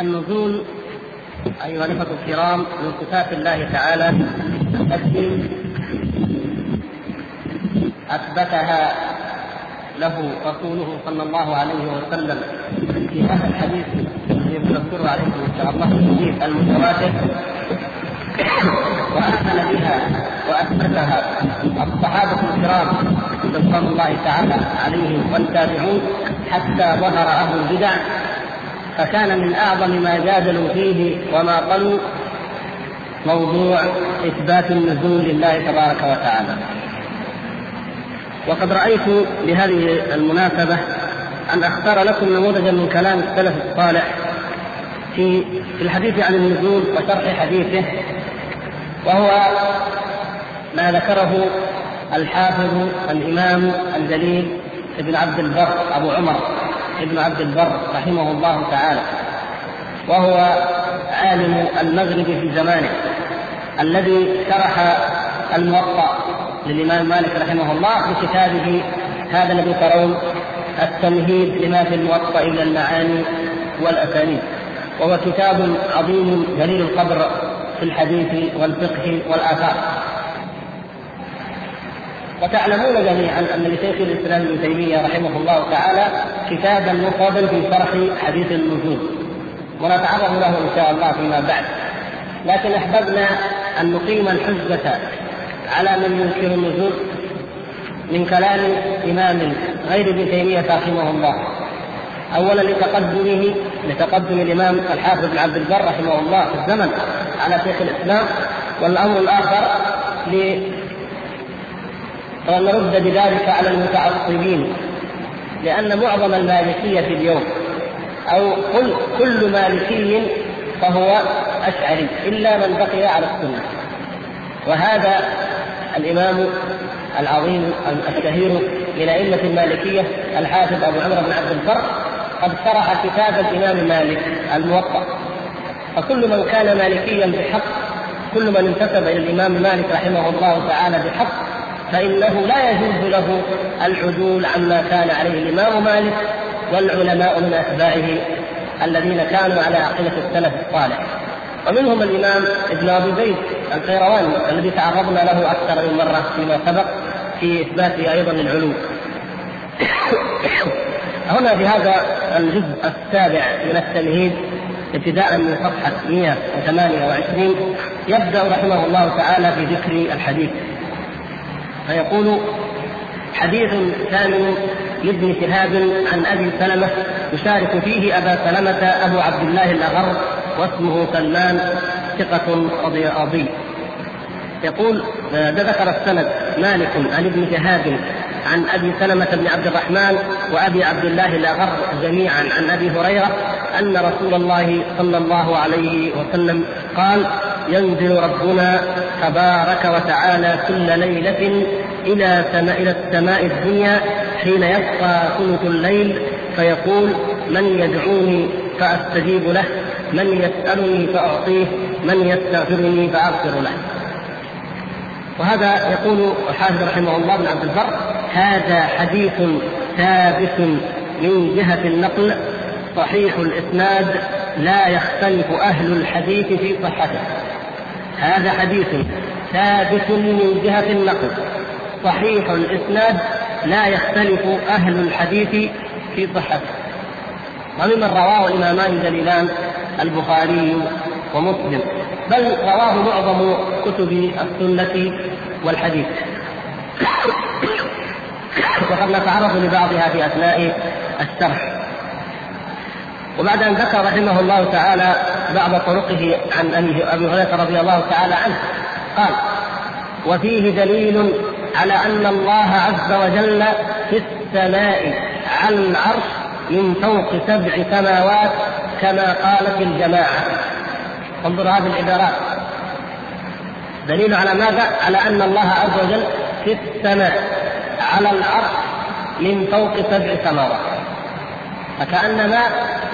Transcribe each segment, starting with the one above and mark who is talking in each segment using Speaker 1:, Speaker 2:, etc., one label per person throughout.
Speaker 1: النزول أيها الأخوة الكرام من صفات الله تعالى التي أثبتها له رسوله صلى الله عليه وسلم. في هذا الحديث الذي نذكره عليكم إن شاء الله الحديث المتواتر. وآمن بها وأثبتها الصحابة الكرام رضوان الله تعالى عليهم والتابعون حتى ظهر أهل البدع. فكان من أعظم ما جادلوا فيه وما قالوا موضوع إثبات النزول لله تبارك وتعالى. وقد رأيت بهذه المناسبة أن أختار لكم نموذجا من كلام السلف الصالح في في الحديث عن النزول وشرح حديثه وهو ما ذكره الحافظ الإمام الجليل ابن عبد البر أبو عمر ابن عبد البر رحمه الله تعالى وهو عالم المغرب في زمانه الذي شرح الموطأ للإمام مالك رحمه الله بكتابه هذا الذي ترون التمهيد لما في الموطأ من المعاني والأسانيد. وهو كتاب عظيم جليل القدر في الحديث والفقه والآثار. وتعلمون جميعا أن لشيخ الإسلام ابن تيمية رحمه الله تعالى كتابا مفردا في شرح حديث النجوم. ونتعرض له إن شاء الله فيما بعد. لكن أحببنا أن نقيم الحجة على من ينكر النزول من كلام إمام غير ابن تيمية رحمه الله. أولا لتقدمه لتقدم الإمام الحافظ بن عبد البر رحمه الله في الزمن على شيخ الإسلام. والأمر الآخر ونرد بذلك على المتعصبين لأن معظم المالكية اليوم أو قل كل مالكي فهو أشعري إلا من بقي على السنة. وهذا الإمام العظيم الشهير من أئمة المالكية الحافظ أبو عمرو بن عبد البر قد شرح كتاب الإمام مالك الموطأ. فكل من كان مالكيا بحق كل من انتسب إلى الإمام مالك رحمه الله تعالى بحق فإنه لا يجوز له العدول عما كان عليه الإمام مالك والعلماء من أتباعه الذين كانوا على عقيدة السلف الصالح. ومنهم الإمام ابن أبي زيد. القيرواني الذي تعرضنا له أكثر من مرة فيما سبق في إثبات أيضا العلوم هنا في هذا الجزء السابع من التمهيد ابتداء من صفحة 128 يبدأ رحمه الله تعالى في ذكر الحديث. فيقول حديث ثاني لابن شهاب عن أبي سلمة يشارك فيه أبا سلمة أبو عبد الله الأغر واسمه سلمان ثقة رضي يقول ده ذكر السند مالك عن ابن شهاب عن أبي سلمة بن عبد الرحمن وأبي عبد الله الأغر جميعا عن أبي هريرة أن رسول الله صلى الله عليه وسلم قال ينزل ربنا تبارك وتعالى كل ليلة إلى سماء إلى السماء الدنيا حين يبقى ثلث الليل فيقول من يدعوني فأستجيب له من يسألني فأعطيه من يستغفرني فأغفر له. وهذا يقول الحافظ رحمه الله بن عبد البر هذا حديث ثابت من جهة النقل صحيح الإسناد لا يختلف أهل الحديث في صحته. هذا حديث ثابت من جهة النقل صحيح الإسناد لا يختلف أهل الحديث في صحته. وممن رواه الإمامان الجليلان البخاري ومسلم. بل رواه معظم كتب السنة والحديث. وقد نتعرض لبعضها في أثناء الشرح. وبعد أن ذكر رحمه الله تعالى بعض طرقه عن أبي هريرة رضي الله تعالى عنه قال وفيه دليل على أن الله عز وجل في السماء على العرش من فوق سبع سماوات كما قالت الجماعة. انظر هذه العبارات دليل على ماذا؟ على أن الله عز وجل في السماء على العرش من فوق سبع سماوات. فكأنما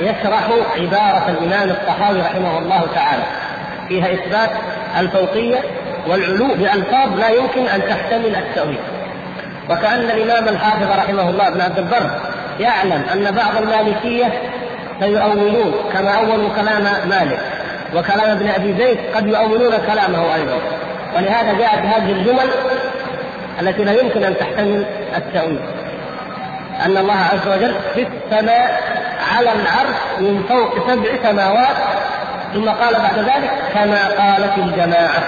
Speaker 1: يشرح عبارة الإمام الطحاوي رحمه الله تعالى. فيها إثبات الفوقية والعلو بألفاظ لا يمكن أن تحتمل التأويل. وكأن الإمام الحافظ رحمه الله ابن عبد البر يعلم أن بعض المالكية سيؤولون كما أولوا كلام مالك. وكلام ابن أبي زيد قد يؤولون كلامه أيضا. ولهذا جاءت هذه الجمل التي لا يمكن أن تحتمل التأويل. أن الله عز وجل في السماء على العرش من فوق سبع سماوات ثم قال بعد ذلك كما قالت الجماعة.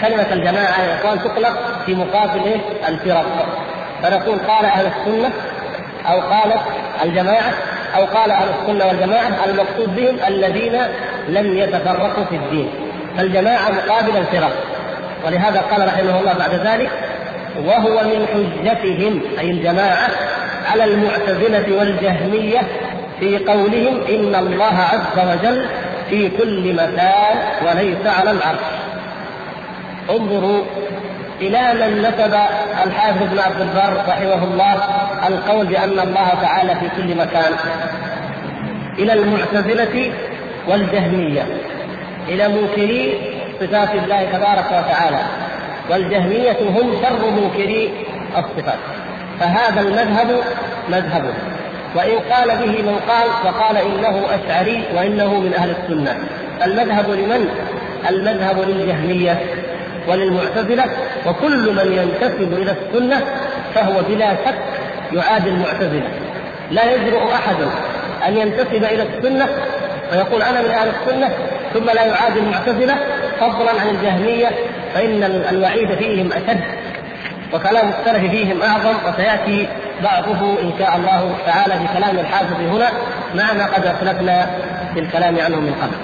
Speaker 1: كلمة الجماعة يا إخوان تطلق في مقابل إيه؟ الفرق. فنقول قال أهل السنة أو قالت الجماعة أو قال أهل السنة والجماعة المقصود بهم الذين لم يتفرقوا في الدين. فالجماعة مقابل الفرق. ولهذا قال رحمه الله بعد ذلك وهو من حجتهم أي الجماعة على المعتزلة والجهمية في قولهم إن الله عز وجل في كل مكان وليس على العرش. انظروا إلى من نسب الحافظ ابن عبد البر رحمه الله القول بأن الله تعالى في كل مكان. إلى المعتزلة والجهمية إلى منكري صفات الله تبارك وتعالى والجهمية هم شر منكري الصفات. فهذا المذهب مذهبه. وإن قال به من قال فقال إنه أشعري وإنه من أهل السنة. المذهب لمن؟ المذهب للجهمية. وللمعتزلة وكل من ينتسب إلى السنة فهو بلا شك يعادي المعتزلة. لا يجرؤ أحد أن ينتسب إلى السنة ويقول أنا من أهل السنة ثم لا يعادي المعتزلة فضلا عن الجهمية فإن الوعيد فيهم أشد وكلام السلف فيهم أعظم وسيأتي بعضه إن شاء الله تعالى في كلام الحافظ هنا مع ما قد أسلفنا في الكلام عنه من قبل.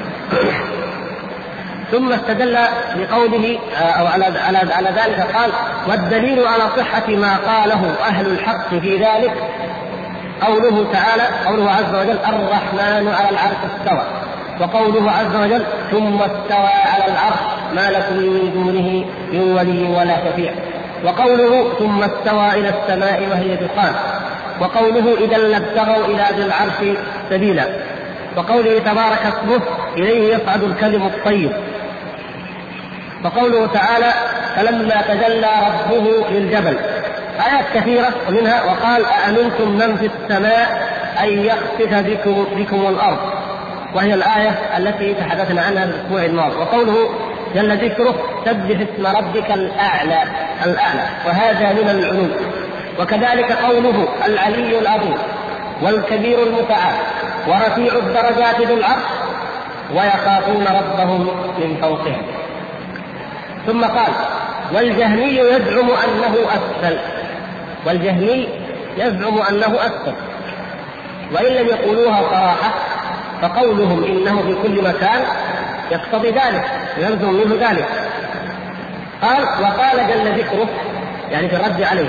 Speaker 1: ثم استدل بقوله آه، أو على على على ذلك قال والدليل على صحة ما قاله أهل الحق في ذلك قوله تعالى قوله عز وجل الرحمن على العرش استوى وقوله عز وجل ثم استوى على العرش ما لكم من دونه من ولي ولا شفيع وقوله ثم استوى إلى السماء وهي دخان وقوله إذا لابتغوا إلى ذي العرش سبيلا وقوله تبارك اسمه إليه يصعد الكلم الطيب وقوله تعالى فلما تجلى ربه للجبل. آيات كثيرة ومنها وقال أأمنتم من في السماء أن يخسف بكم بكم الأرض؟ وهي الآية التي تحدثنا عنها الأسبوع الماضي. وقوله جل ذكره سبح اسم ربك الأعلى الأعلى. وهذا من العلوم. وكذلك قوله العلي العظيم والكبير المتعال ورفيع الدرجات ذو العرش ويخافون ربهم من فوقهم. ثم قال والجهمي يزعم أنه أسفل. والجهمي يزعم أنه أسفل. وإن لم يقولوها صراحة فقولهم إنه في كل مكان يقتضي ذلك يلزم منه ذلك. قال وقال جل ذكره يعني في الرد عليه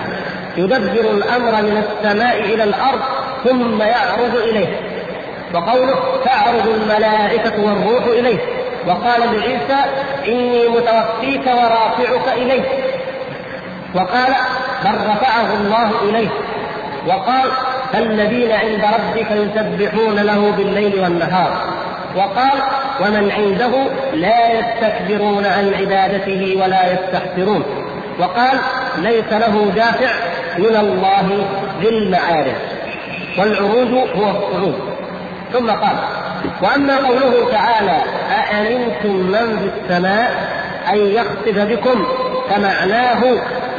Speaker 1: يدبر الأمر من السماء إلى الأرض ثم يعرض إليه. وقوله تعرض الملائكة والروح إليه. وقال لعيسى إني متوفيك ورافعك إليه وقال بل رفعه الله إليه وقال فالذين عند ربك يسبحون له بالليل والنهار. وقال ومن عنده لا يستكبرون عن عبادته ولا يستحسرون. وقال ليس له دافع من الله ذي المعارف والعروج هو الصعود. ثم قال وأما قوله تعالى أأمنتم من في السماء أن يخسف بكم فمعناه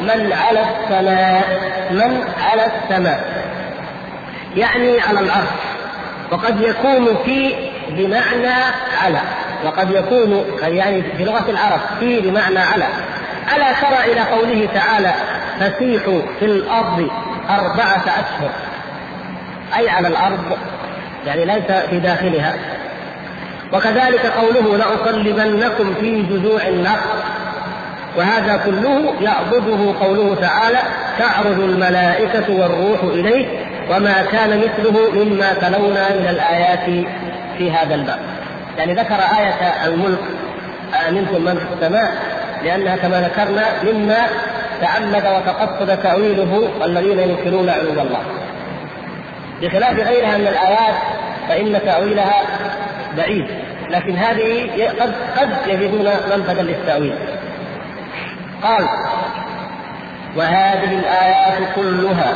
Speaker 1: من على السماء من على السماء. يعني على العرش وقد يكون في بمعنى على. وقد يكون يعني في لغة العرب في بمعنى على. ألا ترى إلى قوله تعالى فسيحوا في الأرض أربعة أشهر. أي على الأرض؟ يعني ليس في داخلها. وكذلك قوله لأصلبنكم في جذوع النخل وهذا كله يعبده قوله تعالى تعرض الملائكة والروح إليه وما كان مثله مما تلونا من الآيات في هذا الباب. يعني ذكر آية الملك أأمنتم من في السماء لأنها كما ذكرنا مما تعمد وتقصد تأويله الذين ينكرون علو الله. بخلاف غيرها من الآيات فإن تأويلها بعيد. لكن هذه قد قد يجدون منفذا للتأويل. قال وهذه الآيات كلها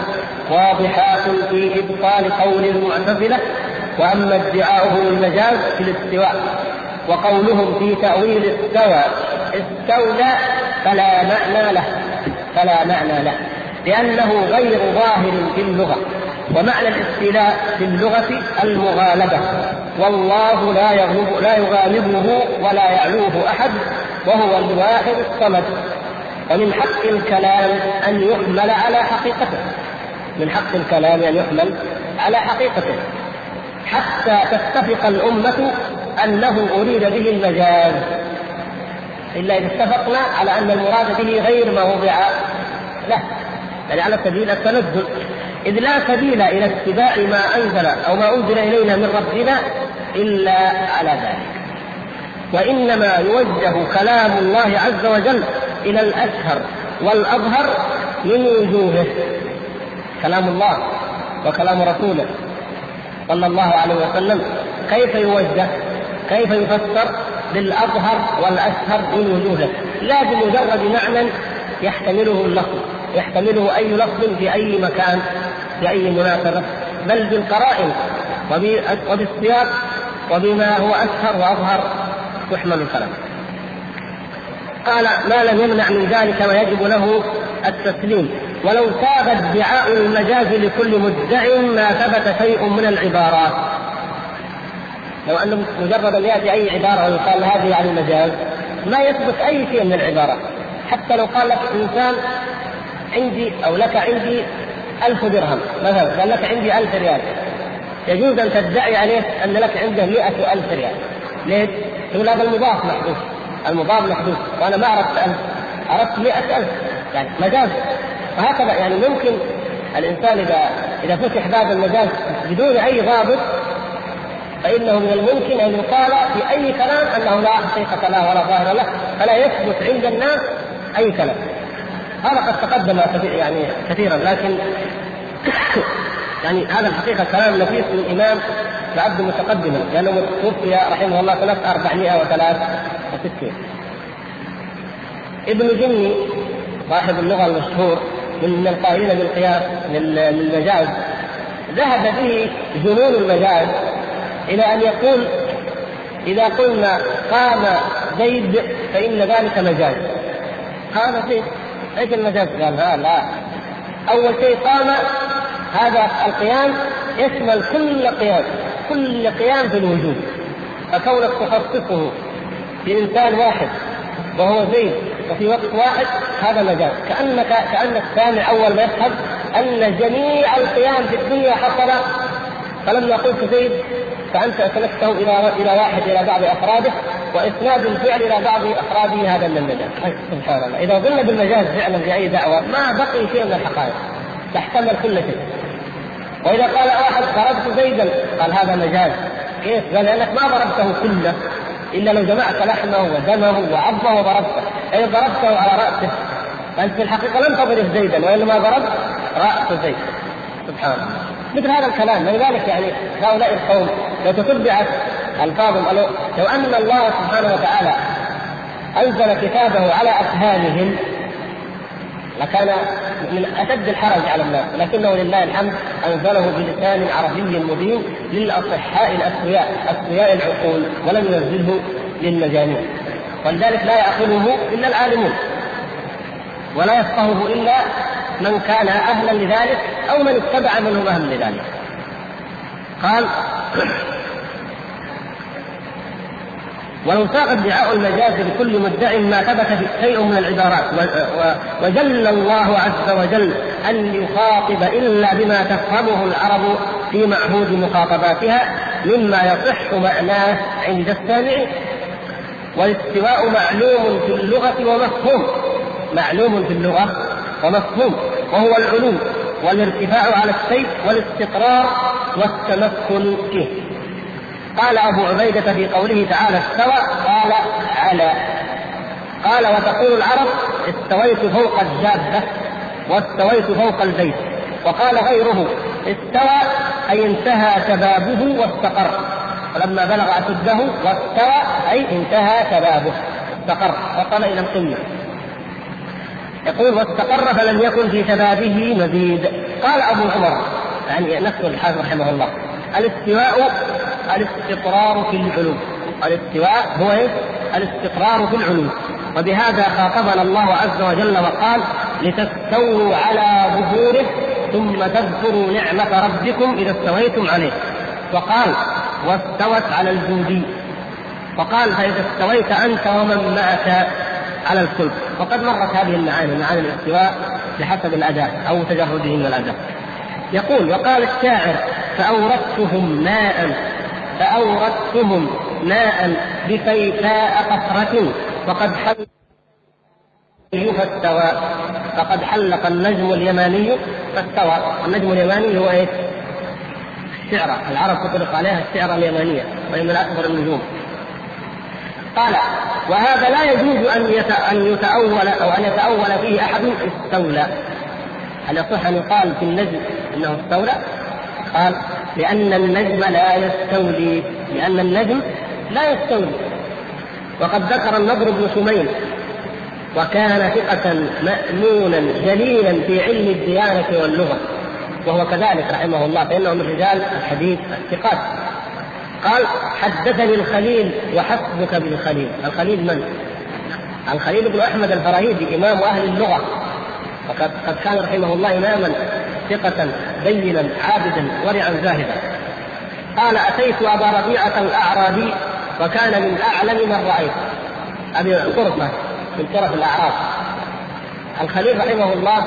Speaker 1: واضحات في إبطال قول المعتزلة وأما ادعاؤهم المجاز في الاستواء وقولهم في تأويل استوى. استولى فلا معنى له. فلا معنى له. لأنه غير ظاهر في اللغة. ومعنى الاستيلاء في اللغة المغالبة. والله لا يغلب لا يغالبه ولا يعلوه أحد وهو الواحد الصمد. ومن حق الكلام أن يحمل على حقيقته. من حق الكلام أن يحمل على حقيقته. حتى تتفق الأمة أنه أريد به المجاز. إلا إذا اتفقنا على أن المراد به غير ما وضع له. يعني على سبيل التنزل إذ لا سبيل إلى اتباع ما أنزل أو ما أنزل إلينا من ربنا إلا على ذلك. وإنما يوجه كلام الله عز وجل إلى الأشهر والأظهر من وجوهه. كلام الله وكلام رسوله صلى الله عليه وسلم. كيف يوجه؟ كيف يفسر؟ بالأظهر والأشهر من وجوهه. لا بمجرد معنى يحتمله اللفظ. يحتمله أي لفظ في أي مكان في أي مناسبة بل بالقرائن وبالسياق وبما هو أشهر وأظهر يحمل الكلام قال ما لم يمنع من ذلك ويجب له التسليم ولو ساغ ادعاء المجاز لكل مدع ما ثبت شيء من العبارات. لو أنه مجرد أن يأتي أي عبارة ويقال هذه عن المجاز ما يثبت أي شيء من العبارات حتى لو قال لك إنسان عندي أو لك عندي ألف درهم. مثلا قال لك عندي ألف ريال. يجوز أن تدعي عليه أن لك عنده مئة ألف ريال. ليش؟ تقول هذا المضاف محذوف. المضاف محذوف. وأنا ما أردت ألف. أردت مئة ألف. يعني مجاز. وهكذا يعني ممكن الإنسان إذا إذا فتح باب المجاز بدون أي ضابط فإنه من الممكن أن يقال في أي كلام أنه لا حقيقة له ولا ظاهر له. فلا يثبت عند الناس أي كلام. هذا قد تقدم يعني كثيرا لكن يعني هذا الحقيقة كلام نفيس من امام يعد متقدما لأنه توفي رحمه الله سنه 463 ابن جني صاحب اللغة المشهور من القائلين بالقياس للمجاز ذهب به جنون المجاز إلى أن يقول إذا قلنا قام زيد فإن ذلك مجاز. قام زيد. إيش المجاز؟ قال لا لا. أول شيء قام هذا القيام يشمل كل قيام كل قيام في الوجود. فكونك تخصصه في انسان واحد وهو زيد وفي وقت واحد هذا مجاز. كأنك كأنك سامع أول ما يفهم أن جميع القيام في الدنيا حصل فلما قلت زيد فأنت اسندته إلى إلى واحد إلى بعض أفراده وإسناد الفعل إلى بعض أفراده هذا من المجاز. سبحان الله. إذا قلنا بالمجاز فعلا في اي دعوة ما بقي شيء من الحقائق. تحتمل كل شيء. وإذا قال واحد ضربت زيدا قال هذا مجاز. كيف؟ قال لأنك ما ضربته كله إلا لو جمعت لحمه ودمه وعظمه وضربته. اي ضربته على رأسه؟ فانت في الحقيقة لم تضرب زيدا وإنما ضربت رأس زيد. سبحان الله. مثل هذا الكلام ولذلك يعني هؤلاء القوم لو تتبعت ألفاظهم لو أن الله سبحانه وتعالى أنزل كتابه على أفهامهم لكان من أشد الحرج على الناس لكنه لله الحمد أنزله بلسان عربي مبين للأصحاء الأسوياء أسوياء العقول ولم ينزله للمجانين. ولذلك لا يأخذه إلا العالمون ولا يفقهه إلا من كان أهلا لذلك أو من اتبع من هو أهل لذلك. قال ولو ساق ادعاء المجاز لكل مدع ما ثبت شيء من العبارات وجل الله عز وجل أن يخاطب إلا بما تفهمه العرب في معهود مخاطباتها مما يصح معناه عند السامع والاستواء معلوم في اللغة ومفهوم معلوم في اللغة ومفهوم وهو العلو والارتفاع على الشيء والاستقرار والتمكن فيه. قال أبو عبيدة في قوله تعالى استوى قال على. قال وتقول العرب استويت فوق الدابة واستويت فوق البيت. وقال غيره استوى أي انتهى شبابه واستقر. ولما بلغ أشده واستوى أي انتهى شبابه استقر وصل إلى القمة. يقول واستقر فلم يكن في شبابه مزيد. قال أبو عمر يعني نفس الحافظ رحمه الله الاستواء الاستقرار في العلو الاستواء هو إيش؟ الاستقرار في العلو وبهذا خاطبنا الله عز وجل وقال لتستووا على ظهوره ثم تذكروا نعمة ربكم إذا استويتم عليه. وقال واستوت على الجودي. وقال فإذا استويت أنت ومن معك على الفلك وقد مرت هذه المعاني معاني الاستواء بحسب الأداء أو تجرده من الأداء. يقول وقال الشاعر فأوردتهم ماء فأوردتهم ماء بفيفاء قطرة وقد حل فاستوى فقد حلق النجم اليماني فاستوى. النجم اليماني هو إيش؟ الشعرة العرب تطلق عليها الشعرة اليمانية وهي من أكبر النجوم. قال وهذا لا يجوز أن أن يتأول أو أن يتأول فيه أحد استولى. هل يصح أن يقال في النجم أنه استولى؟ قال لأن النجم لا يستولي لأن النجم لا يستولي. وقد ذكر النضر بن شميل وكان ثقة مأمونا جليلا في علم الديانة واللغة وهو كذلك رحمه الله فإنه من رجال الحديث الثقات. قال حدثني الخليل وحسبك بالخليل. الخليل من؟ الخليل بن أحمد الفراهيدي إمام أهل اللغة. وقد قد كان رحمه الله إماما ثقة دينا عابدا ورعا زاهدا. قال أتيت أبا ربيعة الأعرابي وكان من أعلم من رأيت. أبي طرفة من طرف الأعراب. الخليل رحمه الله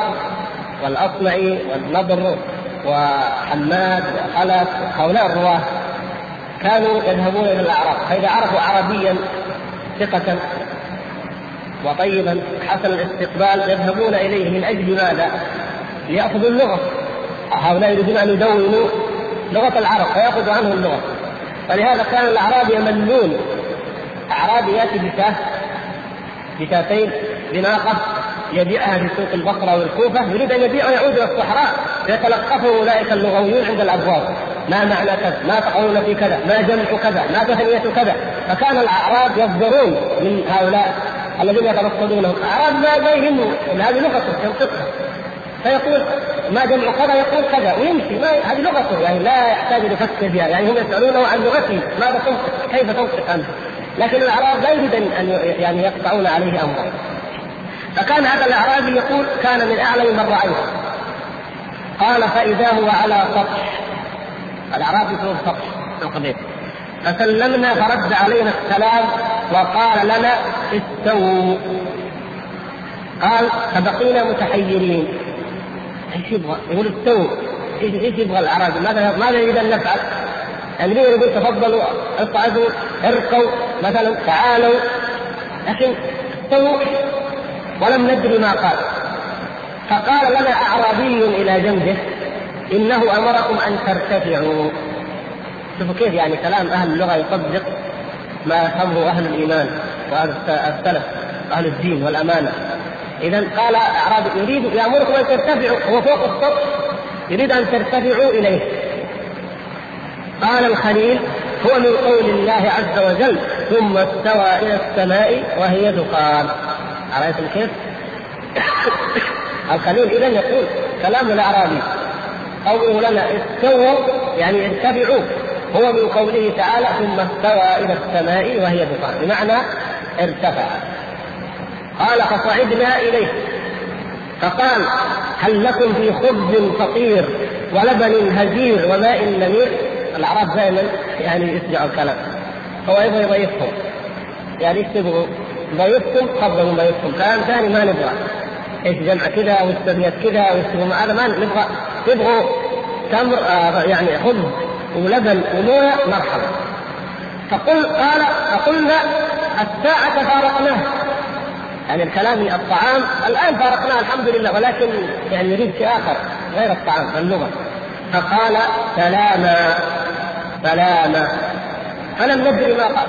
Speaker 1: والأصمعي والنضر وحماد وخلف هؤلاء الرواة. كانوا يذهبون إلى الأعراب فإذا عرفوا عربيا ثقة وطيبا حسن الاستقبال يذهبون إليه من أجل ماذا؟ ليأخذوا اللغة. هؤلاء يريدون أن يدونوا لغة العرب فيأخذوا عنه اللغة. فلهذا كان الأعراب يملون. أعرابي يأتي بشاه بشاتين بناقة يبيعها في سوق البصرة والكوفة يريد أن يبيع ويعود إلى الصحراء فيتلقفه أولئك اللغويون عند الأبواب. ما معنى كذا؟ ما تقولون في كذا؟ ما جمع كذا؟ ما تثنية كذا؟ فكان الأعراب يصدرون من هؤلاء الذين يترصدونهم أعراب ما يهمه هذه لغته ينطقها فيقول ما جمع كذا يقول كذا ويمشي ما هذه لغته يعني لا يحتاج ان يفكر فيها يعني هم يسألونه عن لغته ماذا تنطق كيف تنطق أنت لكن الأعراب لا يريد ان يعني يقطعون عليه امره فكان هذا الأعرابي يقول كان من أعلم من رايت قال فإذا هو على سطح الأعرابي فوق سطح القبيل فسلمنا فرد علينا السلام وقال لنا استووا. قال فبقينا متحيرين. إيش يبغى؟ يقول استووا. إيش إيش يبغى الأعرابي؟ ماذا ماذا يريد أن نفعل؟ يعني يقول تفضلوا؟ اصعدوا ارقوا مثلا تعالوا. لكن استووا. ولم ندري ما قال. فقال لنا أعرابي إلى جنبه. إنه أمركم أن ترتفعوا. شوفوا كيف يعني كلام أهل اللغة يصدق ما يفهمه أهل الإيمان وأهل السلف أهل الدين والأمانة. اذا قال أعرابي يريد يأمركم أن ترتفعوا هو فوق السطح يريد أن ترتفعوا إليه. قال الخليل هو من قول الله عز وجل ثم استوى إلى السماء وهي دخان عرفتم كيف؟ الخليل اذا يقول كلام الأعرابي. قوله لنا استووا يعني ارتفعوا هو من قوله تعالى ثم استوى إلى السماء وهي دخان بمعنى ارتفع. قال فصعدنا إليه. فقال هل لكم في خبز فطير ولبن هزير وماء نمير؟ الأعراب دائما يعني يسمعوا الكلام. هو يبغى يضيفهم. يعني إيش تبغوا؟ ضيفتم قبلوا ضيفتم كلام ثاني ما نبغى. إيش جمع كذا واستبيت كذا واستبوا هذا ما نبغى. تبغوا تمر آه يعني خبز ولبن وموية مرحبا. فقل قال فقلنا الساعة فارقناه يعني الكلام الطعام الآن فارقناه الحمد لله ولكن يعني يريد شيء آخر غير الطعام اللغة. فقال سلاما سلاما فلم ندري ما قال.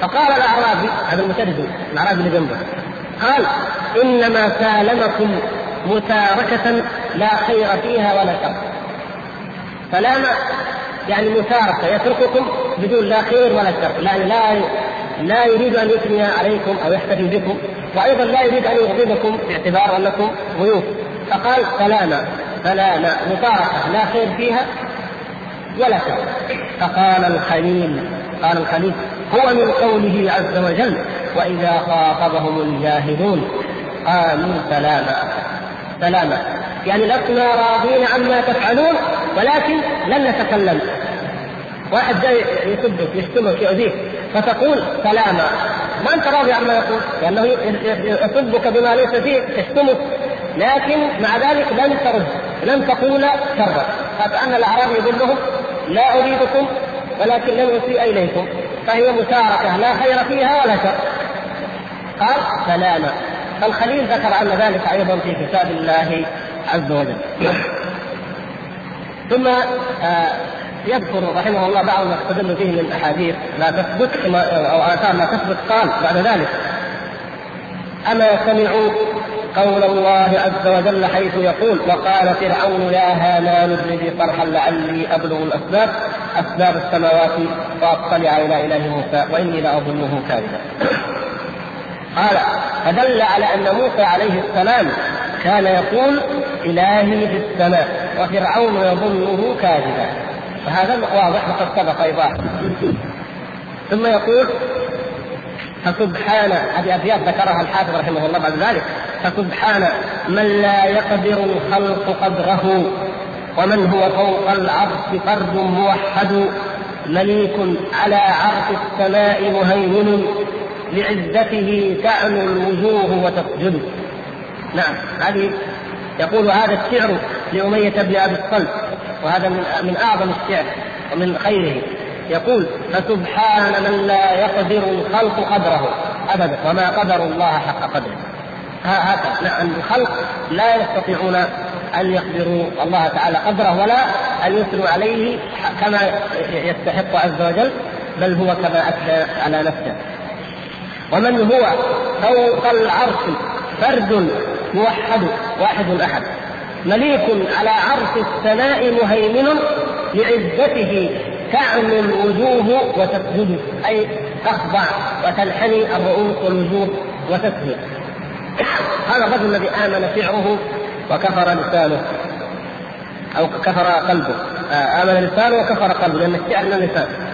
Speaker 1: فقال الأعرابي هذا المترجم الأعرابي اللي جنبه قال إنما سالمكم متاركة لا خير فيها ولا شر. سلامة يعني مسارقه يترككم بدون لا خير ولا شر. يعني لا لا يريد أن يثني عليكم أو يحتفي بكم وأيضا لا يريد أن يغضبكم باعتبار أنكم ضيوف. فقال سلاما سلاما مسارقه لا خير فيها ولا شر. فقال الخليل قال الخليل هو من قوله عز وجل وإذا خاطبهم الجاهلون قالوا سلاما سلاما يعني لسنا راضين عما تفعلون ولكن لن نتكلم. واحد جاي يسبك يشتمك يؤذيك فتقول سلاما ما أنت راضي عما يقول؟ لأنه يسبك بما ليس فيه يشتمك. لكن مع ذلك لن ترد لن تقول شرا. فكأن الأعرابي يقول لهم لا أريدكم ولكن لن اسيء إليكم. فهي مساركه لا خير فيها ولا شر. قال سلاما فالخليل ذكر عن ذلك أيضا في كتاب الله عز وجل ثم آه يذكر رحمه الله بعض ما استدل فيه من أحاديث لا تثبت أو آثار لا تثبت قال بعد ذلك أما سمعوا قول الله عز وجل حيث يقول وقال فرعون يا هامان ابن لي صرحا لعلي أبلغ الأسباب أسباب السماوات وأطلع إلى إله موسى وإني لاظنه كاذبا. قال فدل على أن موسى عليه السلام كان يقول إلهي في السماء وفرعون يظنه كاذبا. فهذا واضح وقد سبق ايضاح ثم يقول فسبحان هذه أبيات ذكرها الحافظ رحمه الله بعد ذلك فسبحان من لا يقدر الخلق قدره ومن هو فوق العرش فرد موحد مليك على عرش السماء مهيمن. لعزته تعنو الوجوه وتسجد نعم هذه يقول هذا الشعر لأمية بن أبي الصلت وهذا من من أعظم الشعر ومن خيره. يقول فسبحان من لا يقدر الخلق قدره. أبدا وما قدر الله حق قدره. هكذا. نعم الخلق لا يستطيعون أن يقدروا الله تعالى قدره ولا أن يثنوا عليه كما يستحق عز وجل بل هو كما أثنى على نفسه. ومن هو فوق العرش فرد موحد واحد أحد. مليك على عرش السماء مهيمن لعزته تعمي الوجوه وتسجد أي تخضع وتنحني الرؤوس والوجوه وتسجد. هذا الرجل الذي آمن شعره وكفر لسانه أو كفر قلبه. آه، آمن لسانه وكفر قلبه لأن الشعر من اللسان.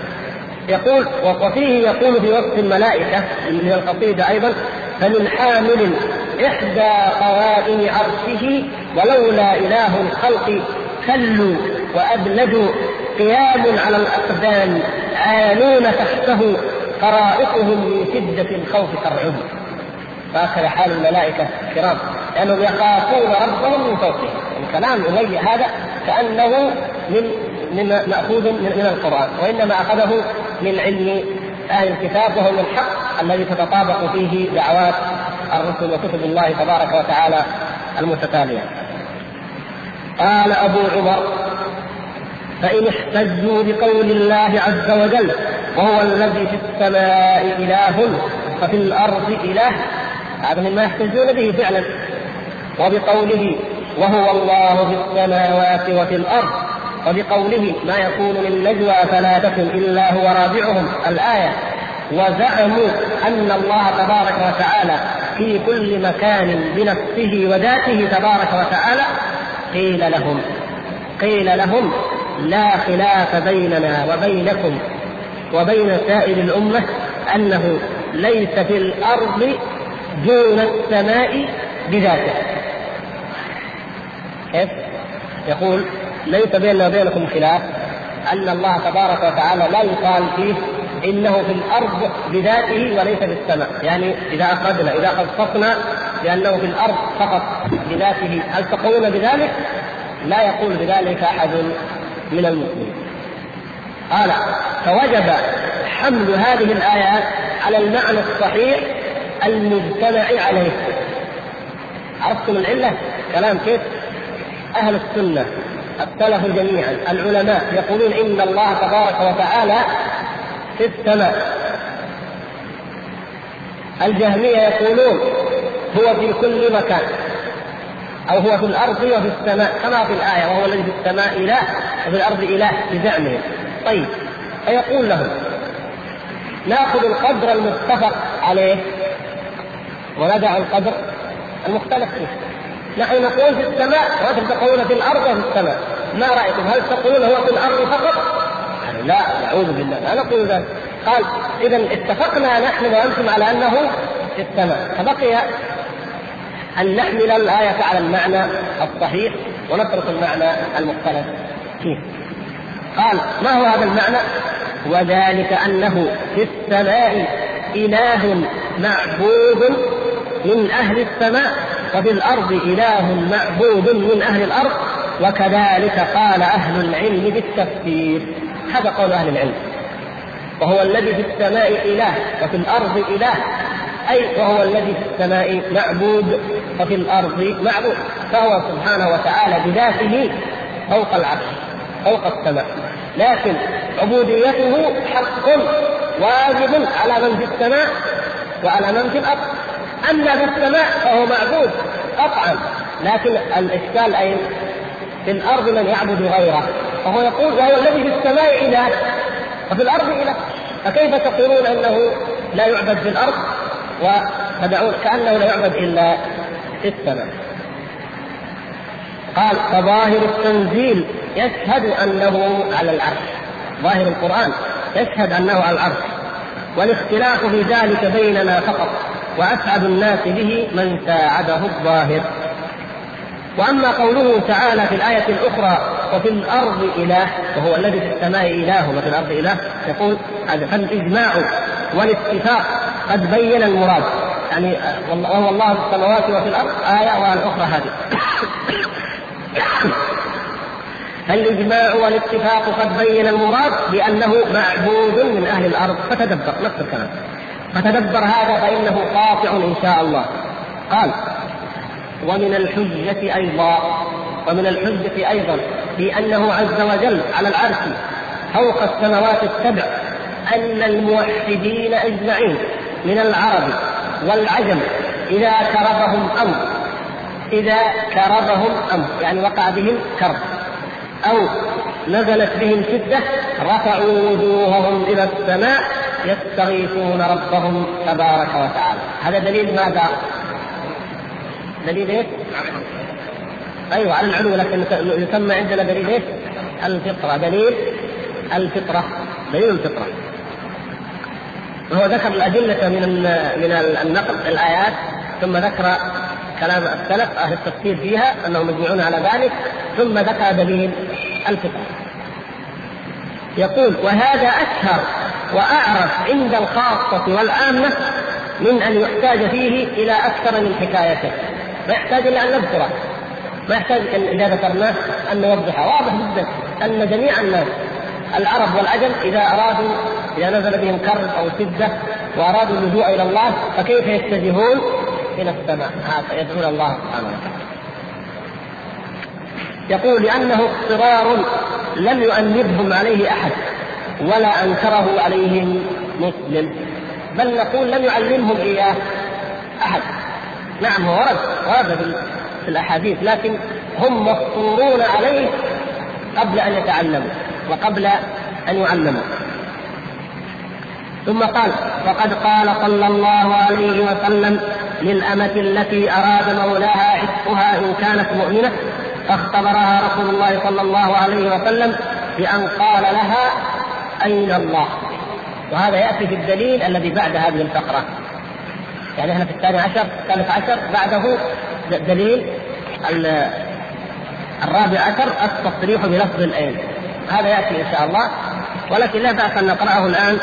Speaker 1: يقول وفيه يقول في وصف الملائكة من القصيدة أيضا فمن حامل إحدى قوائم عرشه ولولا إله الخلق كلوا وأبلدوا قيام على الأقدام عانون تحته طرائقهم من شدة الخوف ترعب. هكذا حال الملائكة الكرام لأنهم يخافون ربهم من فوقهم. الكلام إلي هذا كأنه من من مأخوذ من, القرآن وإنما أخذه من علم أهل الكتاب وهو من الحق الذي تتطابق فيه دعوات الرسل وكتب الله تبارك وتعالى المتتالية. قال أبو عمر فإن احتجوا بقول الله عز وجل وهو الذي في السماء إله وفي الأرض إله هذا مما يحتجون به فعلا وبقوله وهو الله في السماوات وفي الأرض وبقوله ما يكون من نجوى ثلاثة إلا هو رابعهم الآية وزعموا أن الله تبارك وتعالى في كل مكان بنفسه وذاته تبارك وتعالى قيل لهم قيل لهم لا خلاف بيننا وبينكم وبين سائر الأمة أنه ليس في الأرض دون السماء بذاته كيف؟ يقول ليس بيننا وبينكم خلاف أن الله تبارك وتعالى لا يقال فيه إنه في الأرض بذاته وليس في السماء، يعني إذا أخرجنا إذا خصصنا بأنه في الأرض فقط بذاته، هل تقولون بذلك؟ لا يقول بذلك أحد من المسلمين. قال فوجب حمل هذه الايات على المعنى الصحيح المجتمع عليه. عرفتم العلة؟ كلام كيف؟ أهل السنة السلف جميعا. العلماء يقولون إن الله تبارك وتعالى في السماء. الجهمية يقولون هو في كل مكان أو هو في الأرض وفي السماء كما في الآية وهو الذي في السماء إله وفي الأرض إله بزعمهم. طيب فيقول لهم نأخذ القدر المتفق عليه وندع القدر المختلف فيه. نحن نقول في السماء وأنتم تقولون في الأرض وفي السماء. ما رايكم هل تقولون هو في الأرض فقط؟ لا نعوذ بالله. لا نقول ذلك. قال اذا اتفقنا نحن وأنتم على أنه في السماء. فبقي أن نحمل الآية على المعنى الصحيح ونترك المعنى المختلف فيه. قال ما هو هذا المعنى؟ وذلك أنه في السماء إله معبود من أهل السماء وفي الأرض إله معبود من أهل الأرض وكذلك قال أهل العلم بالتفسير. هذا قول أهل العلم. وهو الذي في السماء إله وفي الأرض إله. أي وهو الذي في السماء معبود وفي الأرض معبود. فهو سبحانه وتعالى بذاته فوق العرش فوق السماء. لكن عبوديته حق واجب على من في السماء وعلى من في الأرض. أما في السماء فهو معبود قطعا لكن الإشكال أين؟ في الأرض من يعبد غيره. فهو يقول وهو الذي في السماء إله وفي الأرض إله. فكيف تقولون إنه لا يعبد في الأرض؟ وتدعون كأنه لا يعبد إلا في السماء. قال فظاهر التنزيل يشهد أنه على العرش. ظاهر القرآن يشهد أنه على العرش. والاختلاف في ذلك بيننا فقط. وأسعد الناس به من ساعده الظاهر. وأما قوله تعالى في الآية الأخرى وفي الأرض إله وهو الذي في السماء إله وفي الأرض إله يقول هذا فالإجماع والاتفاق قد بين المراد. يعني وهو الله في السماوات وفي الأرض آية والاخرى هذه. فالإجماع والاتفاق قد بين المراد بأنه معبود من أهل الأرض. فتدبر نفس الكلام. فتدبر هذا فإنه قاطع إن شاء الله. قال ومن الحجة أيضا ومن الحجة أيضا في أنه عز وجل على العرش فوق السماوات السبع أن الموحدين أجمعين من العرب والعجم إذا كربهم أمر إذا كربهم أمر يعني وقع بهم كرب أو نزلت بهم شدة رفعوا وجوههم إلى السماء يستغيثون ربهم تبارك وتعالى هذا دليل ماذا؟ دليل إيش؟ أيوه على العلو لكن يسمى عندنا دليل إيش؟ الفطرة دليل الفطرة دليل الفطرة وهو ذكر الأدلة من من النقل الآيات ثم ذكر كلام السلف أهل التفسير فيها أنهم مجمعون على ذلك ثم ذكر دليل الفطرة يقول وهذا أشهر وأعرف عند الخاصة والعامة من أن يحتاج فيه إلى أكثر من حكايته. ما يحتاج إلا أن نذكره. ما يحتاج إذا ذكرناه أن نوضحه. واضح جدا أن جميع الناس العرب والعجم إذا أرادوا إذا نزل بهم كرب أو شدة وأرادوا اللجوء إلى الله فكيف يتجهون إلى السماء؟ يدعون الله سبحانه وتعالى. يقول لأنه اضطرار لم يؤنبهم عليه أحد. ولا أنكره عليهم مسلم. بل نقول لم يعلمهم إياه أحد. نعم هو ورد ورد في الأحاديث لكن هم مفطورون عليه قبل أن يتعلموا وقبل أن يعلموا. ثم قال وقد قال صلى الله عليه وسلم للأمة التي أراد مولاها عتقها إن كانت مؤمنة فاختبرها رسول الله صلى الله عليه وسلم بأن قال لها أين الله. وهذا يأتي في الدليل الذي بعد هذه الفقرة. يعني إحنا في الثاني عشر الثالث عشر بعده دليل الرابع عشر التصريح بلفظ الأين هذا يأتي إن شاء الله. ولكن لا بأس أن نقرأه الآن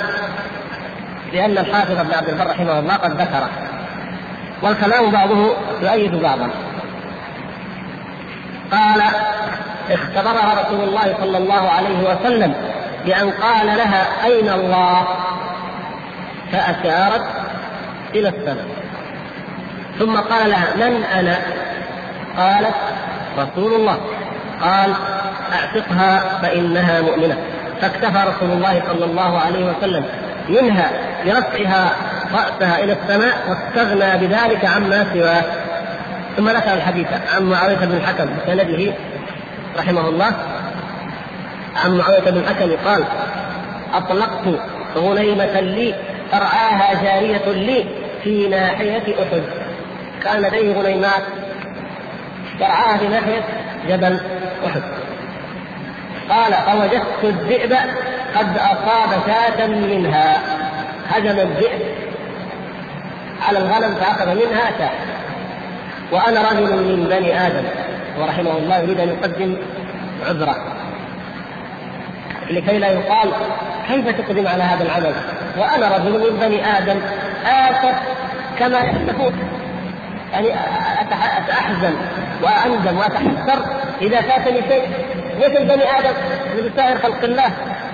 Speaker 1: لأن الحافظ ابن عبد البر رحمه الله قد ذكره والكلام بعضه يؤيد بعضا. قال اختبرها رسول الله صلى الله عليه وسلم. بأن قال لها أين الله؟ فأشارت إلى السماء. ثم قال لها من أنا؟ قالت رسول الله. قال أعتقها فإنها مؤمنة. فاكتفى رسول الله صلى الله عليه وسلم منها برفعها رأسها إلى السماء واستغنى بذلك عما سواه. ثم ذكر الحديث عن معاوية بن الحكم بسنده رحمه الله. عن معاوية بن الحكم قال أطلقت غنيمة لي ترعاها جارية لي في ناحية أحد. كان لديه غنيمات ترعاها في ناحية جبل أحد. قال فوجدت الذئب قد أصاب شاة منها هجم الذئب على الغنم فأخذ منها شاة وأنا رجل من بني آدم ورحمه الله يريد أن يقدم عذره. لكي لا يقال كيف تقدم على هذا العمل؟ وأنا رجل من بني آدم آسف كما يأسفون يعني أتأحزن وأندم وأتحسر إذا فاتني شيء. مثل بني آدم مثل سائر خلق الله.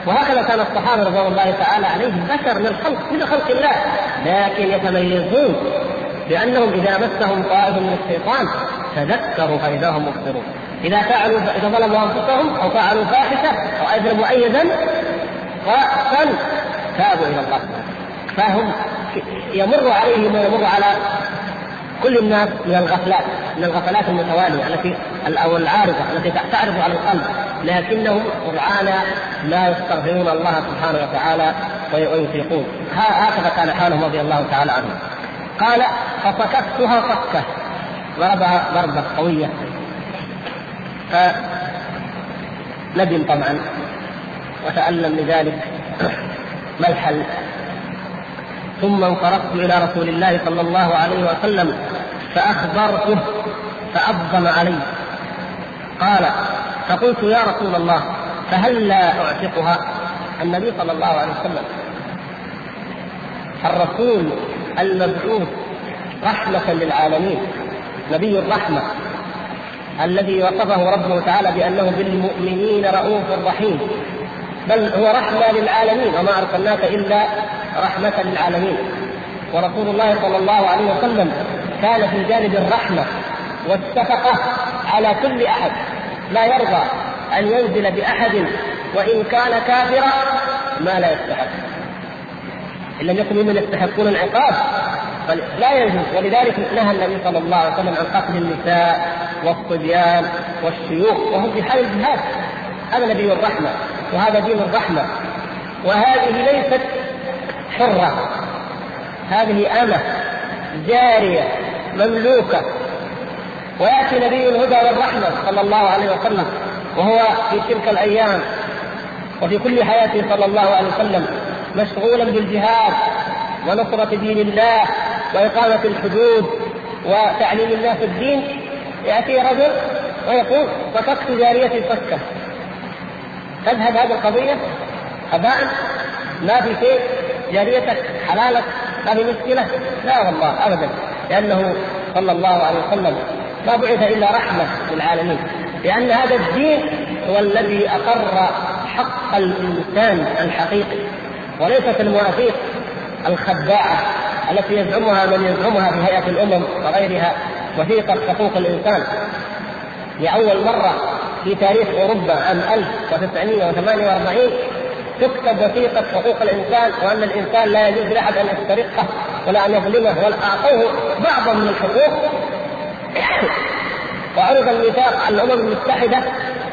Speaker 1: وهكذا كان الصحابة رضوان الله تعالى عليهم بشر من الخلق مثل خلق الله. لكن يتميزون بأنهم إذا مسهم طائف من الشيطان تذكروا فإذا هم مبصرون. إذا فعلوا إذا ظلموا أنفسهم أو فعلوا فاحشة أو أذنبوا أي ذنب تابوا إلى الله. فهم يمر عليهم ويمر على كل الناس من الغفلات من الغفلات المتوالية التي أو العارضة التي تعرض على القلب. لكنهم قرآن لا يستغفرون الله سبحانه وتعالى ويطيقون. هكذا كان حالهم رضي الله تعالى عنهم. قال ففككتها فكة. ضربها ضربة قوية. فندم طبعا. وتألم لذلك ما الحل؟ ثم انصرفت إلى رسول الله صلى الله عليه وسلم فأخبرته فابظم علي. قال فقلت يا رسول الله فهل لا أعتقها؟ النبي صلى الله عليه وسلم. الرسول المبعوث رحمة للعالمين نبي الرحمة. الذي وصفه ربه تعالى بأنه بالمؤمنين رؤوف رحيم. بل هو رحمة للعالمين وما أرسلناك إلا رحمة للعالمين. ورسول الله صلى الله عليه وسلم كان في جانب الرحمة والشفقة على كل أحد. لا يرضى أن ينزل بأحد وإن كان كافرا ما لا يستحق. إن لم يكن ممن يستحقون العقاب لا يجوز. ولذلك نهى النبي صلى الله عليه وسلم عن قتل النساء والصبيان والشيوخ وهم في حال الجهاد. هذا نبي الرحمة وهذا دين الرحمة. وهذه ليست حرة. هذه أمة جارية مملوكة. ويأتي نبي الهدى والرحمة صلى الله عليه وسلم وهو في تلك الأيام وفي كل حياته صلى الله عليه وسلم مشغولا بالجهاد. ونصرة دين الله وإقامة الحدود وتعليم الناس الدين يأتي رجل ويقول فككت جاريتي فكة تذهب هذه القضية أباء ما في شيء جاريتك حلالك ما في مشكلة؟ لا والله أبدا. لأنه صلى الله عليه وسلم ما بعث إلا رحمة للعالمين. لأن هذا الدين هو الذي أقر حق الإنسان الحقيقي وليست المواثيق الخداعة التي يزعمها من يزعمها في هيئة الأمم وغيرها وثيقة حقوق الإنسان. لأول مرة في تاريخ أوروبا عام 1948 تكتب وثيقة حقوق الإنسان وأن الإنسان لا يجوز لأحد أن يسترقه ولا أن يظلمه ولا أعطوه بعضا من الحقوق. وعرض الميثاق على الأمم المتحدة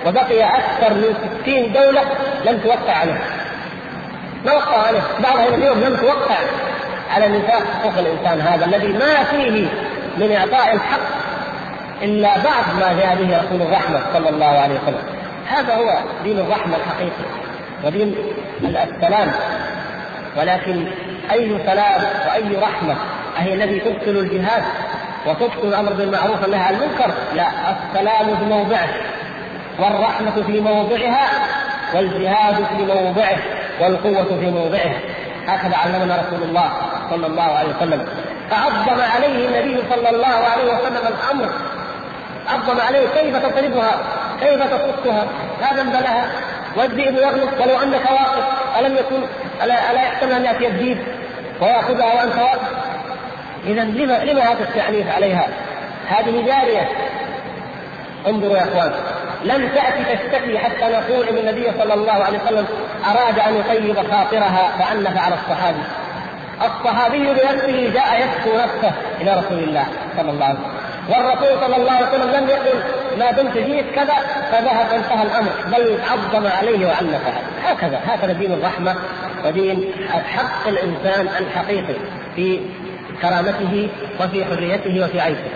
Speaker 1: وبقي أكثر من 60 دولة لم توقع عليه ما وقع عليه. بعضها اليوم لم توقع على ميثاق حقوق الإنسان هذا الذي ما فيه من إعطاء الحق إلا بعض ما جاء به رسول الرحمة صلى الله عليه وسلم. هذا هو دين الرحمة الحقيقي ودين السلام. ولكن أي سلام وأي رحمة أهي الذي تبطل الجهاد وتبطل الأمر بالمعروف والنهي عن المنكر؟ لا. السلام في موضعه والرحمة في موضعها والجهاد في موضعه. والقوة في موضعه. هكذا علمنا رسول الله صلى الله عليه وسلم. فعظم عليه النبي صلى الله عليه وسلم الأمر. عظم عليه كيف تضربها؟ كيف تصدها لا ذنب لها. والذئب يغلط ولو أنك واقف. ألم يكن؟ الا, ألا يحتمل أن يأتي الديب ويأخذها وأنت واقف؟ اذا لما لما هذا التعنيف عليها؟ هذه جارية. انظروا يا أخوان. لم تأتي تشتكي حتى نقول إن النبي صلى الله عليه وسلم أراد أن يطيب خاطرها فعنف على الصحابي. الصحابي بنفسه جاء يشكو نفسه إلى رسول الله صلى الله عليه وسلم والرسول صلى الله عليه وسلم لم يقل ما دمت جئت كذا فذهب انتهى الأمر بل عظم عليه وعنفه هكذا هكذا دين الرحمة ودين حق الإنسان الحقيقي في كرامته وفي حريته وفي عيشه.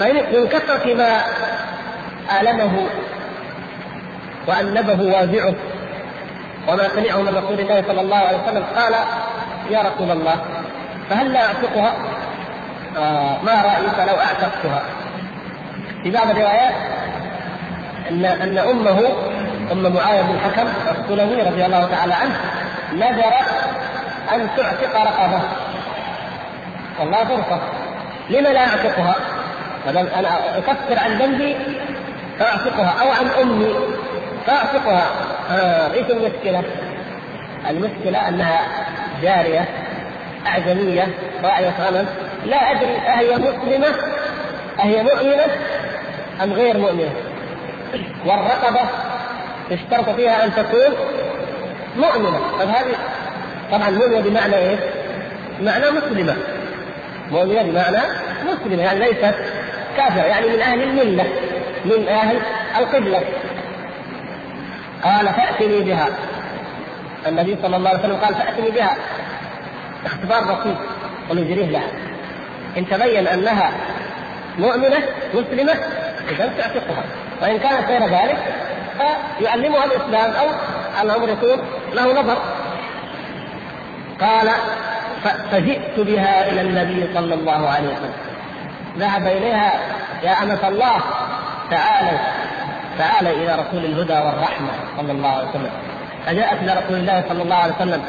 Speaker 1: فمن كثرة ما آلمه وأنبه وازعه وما سمعه من رسول الله صلى الله عليه وسلم قال يا رسول الله فهل لا أعتقها؟ آه ما رأيك لو أعتقتها؟ في بعض الروايات أن أن أمه أم معاوية بن الحكم السلمي رضي الله تعالى عنه نذرت أن تعتق رقبة والله فرصة لما لا أعتقها؟ أنا أكفر عن ذنبي فأعتقها أو عن أمي فأعتقها آه إيش المشكلة؟ المشكلة أنها جارية أعجمية راعية غنم لا أدري أهي مسلمة؟ أهي مؤمنة أم غير مؤمنة؟ والرقبة اشترط فيها أن تكون مؤمنة. طيب هذه طبعا مؤمنة بمعنى إيه؟ بمعنى مسلمة. مؤمنة بمعنى مسلمة يعني ليست كافرة يعني من أهل الملة من أهل القبلة. قال فأتني بها. النبي صلى الله عليه وسلم قال فأتني بها. اختبار بسيط ونجريه لها. إن تبين أنها مؤمنة مسلمة إذا تعتقها وإن كانت غير ذلك فيعلمها الإسلام أو الأمر يكون له نظر. قال فجئت بها إلى النبي صلى الله عليه وسلم. ذهب إليها يا أمة الله تعالى تعالى إلى رسول الهدى والرحمة صلى الله عليه وسلم. فجاءت إلى رسول الله صلى الله عليه وسلم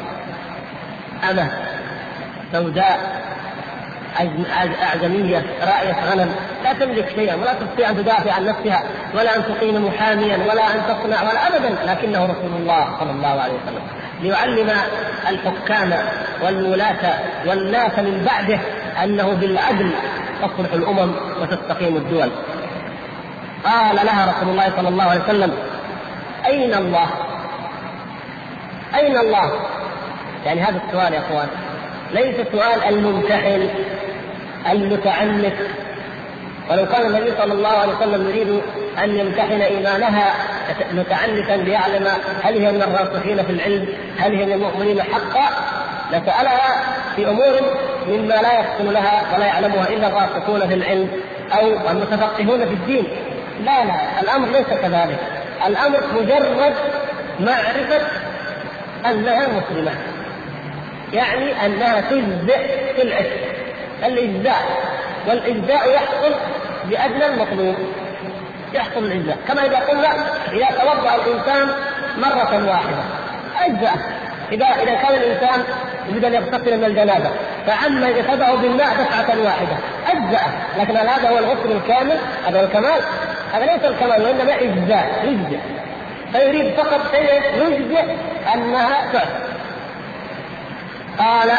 Speaker 1: أمة سوداء أعجمية راعية غنم لا تملك شيئا ولا تستطيع أن تدافع عن نفسها ولا أن تقيم محاميا ولا أن تصنع ولا أبدا. لكنه رسول الله صلى الله عليه وسلم. ليعلم الحكام والولاة والناس من بعده أنه بالعدل تصلح الأمم وتستقيم الدول قال لها رسول الله صلى الله عليه وسلم أين الله؟ أين الله؟ يعني هذا السؤال يا أخوان ليس سؤال الممتحن المتعنت ولو كان النبي صلى الله عليه وسلم يريد أن يمتحن إيمانها متعنتا ليعلم هل هي من الراسخين في العلم؟ هل هي من المؤمنين حقا؟ لسالها في أمور مما لا يحصل لها ولا يعلمها إلا الراسخون في العلم أو المتفقهون في الدين. لا لا الأمر ليس كذلك. الأمر مجرد معرفة أنها مسلمة. يعني أنها تجزئ في العشق الإجزاء والإجزاء يحصل بأدنى المطلوب يحصل الإجزاء كما إذا قلنا إذا توضأ الإنسان مرة واحدة اجزاء إذا إذا كان الإنسان يريد أن يغتسل من الجنابة فعما جسده بالماء دفعة واحدة اجزاء لكن هل هذا هو الغسل الكامل؟ هذا هو الكمال؟ هذا ليس الكمال وإنما إجزاء يجزئ فيريد فقط شيء يجزئ أنها تعصى قال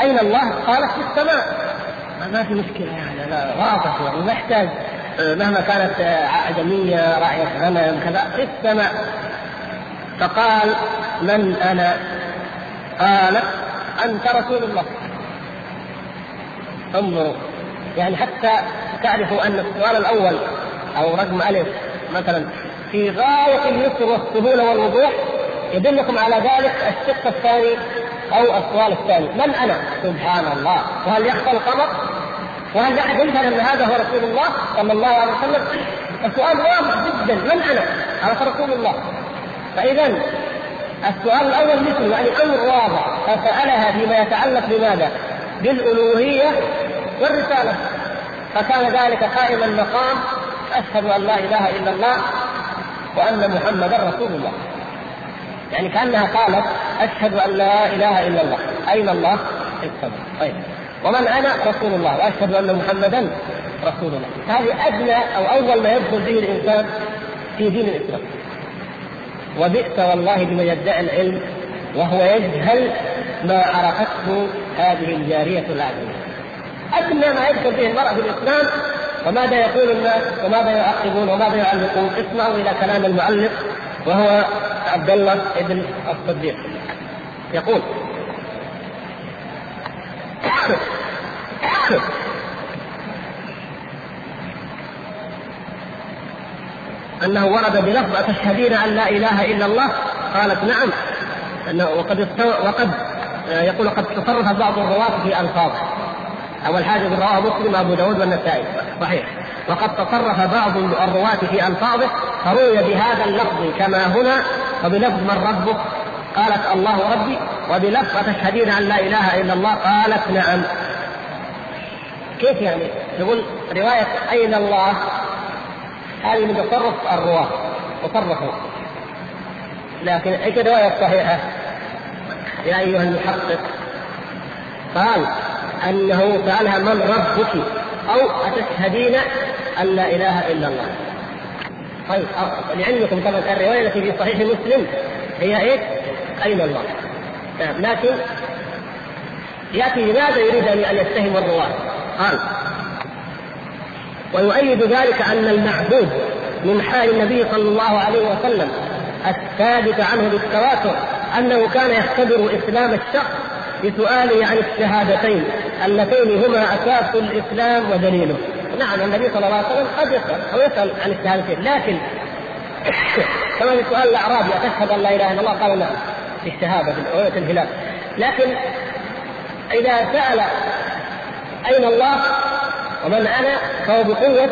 Speaker 1: أين الله؟ قالت في السماء ما في مشكلة يعني لا واضح يعني ما يحتاج مهما كانت أعجمية راعية غنم كذا في السماء فقال من أنا؟ قالت أنت رسول الله انظروا يعني حتى تعرفوا أن السؤال الأول أو رقم ألف مثلا في غاية اليسر والسهولة والوضوح يدلكم على ذلك الشق الثاني أو السؤال الثاني من أنا؟ سبحان الله وهل يخفى القمر؟ وهل أحد يفهم أن هذا هو رسول الله صلى الله عليه وسلم؟ السؤال واضح جدا من أنا؟ هذا رسول الله فإذا السؤال الأول مثل يعني أمر واضح فسألها فيما يتعلق بماذا؟ بالألوهية والرسالة. فكان ذلك قائما مقام أشهد أن لا إله إلا الله وأن محمدا رسول الله. يعني كأنها قالت أشهد أن لا إله إلا الله. أين الله؟ السماء. طيب. ومن أنا؟ رسول الله. وأشهد أن محمدا رسول الله. هذه أدنى أو أول ما يدخل به الإنسان في دين الإسلام. وبئس والله بمن يدعي العلم وهو يجهل ما عرفته هذه الجارية العادية أدنى ما يدخل به المرأة في الإسلام وماذا يقول الناس وماذا يعقبون وماذا يعلقون؟ اسمعوا إلى كلام المعلق وهو عبد الله بن الصديق. أنه ورد بلفظ أتشهدين أن لا إله إلا الله؟ قالت نعم. أنه وقد وقد آه، يقول قد تصرف بعض الرواة في ألفاظه. أول حاجة رواه مسلم أبو داود والنسائي. صحيح. وقد تصرف بعض الرواة في ألفاظه فروي بهذا اللفظ كما هنا وبلفظ من ربك؟ قالت الله ربي. وبلفظ أتشهدين أن لا إله إلا الله؟ قالت نعم. كيف يعني؟ يقول رواية أين الله؟ هذه من تصرف الرواة تصرفوا لكن إيش الرواية الصحيحة؟ يا أيها المحقق قال أنه سألها من ربك أو أتشهدين أن لا إله إلا الله طيب لعلمكم طبعا الرواية التي في صحيح مسلم هي إيش؟ أين الله؟ نعم لكن يأتي لماذا يريد أن يتهم الرواة؟ قال ويؤيد ذلك أن المعبود من حال النبي صلى الله عليه وسلم الثابت عنه بالتواتر أنه كان يختبر إسلام الشخص بسؤاله عن الشهادتين اللتين هما أساس الإسلام ودليله. نعم النبي صلى الله عليه وسلم قد يسأل أو يسأل عن الشهادتين لكن كما في سؤال الأعرابي أتشهد أن لا إله إلا الله؟ قال نعم في الشهادة في رؤية الهلال. لكن إذا سأل أين الله؟ ومن أنا فهو بقوة.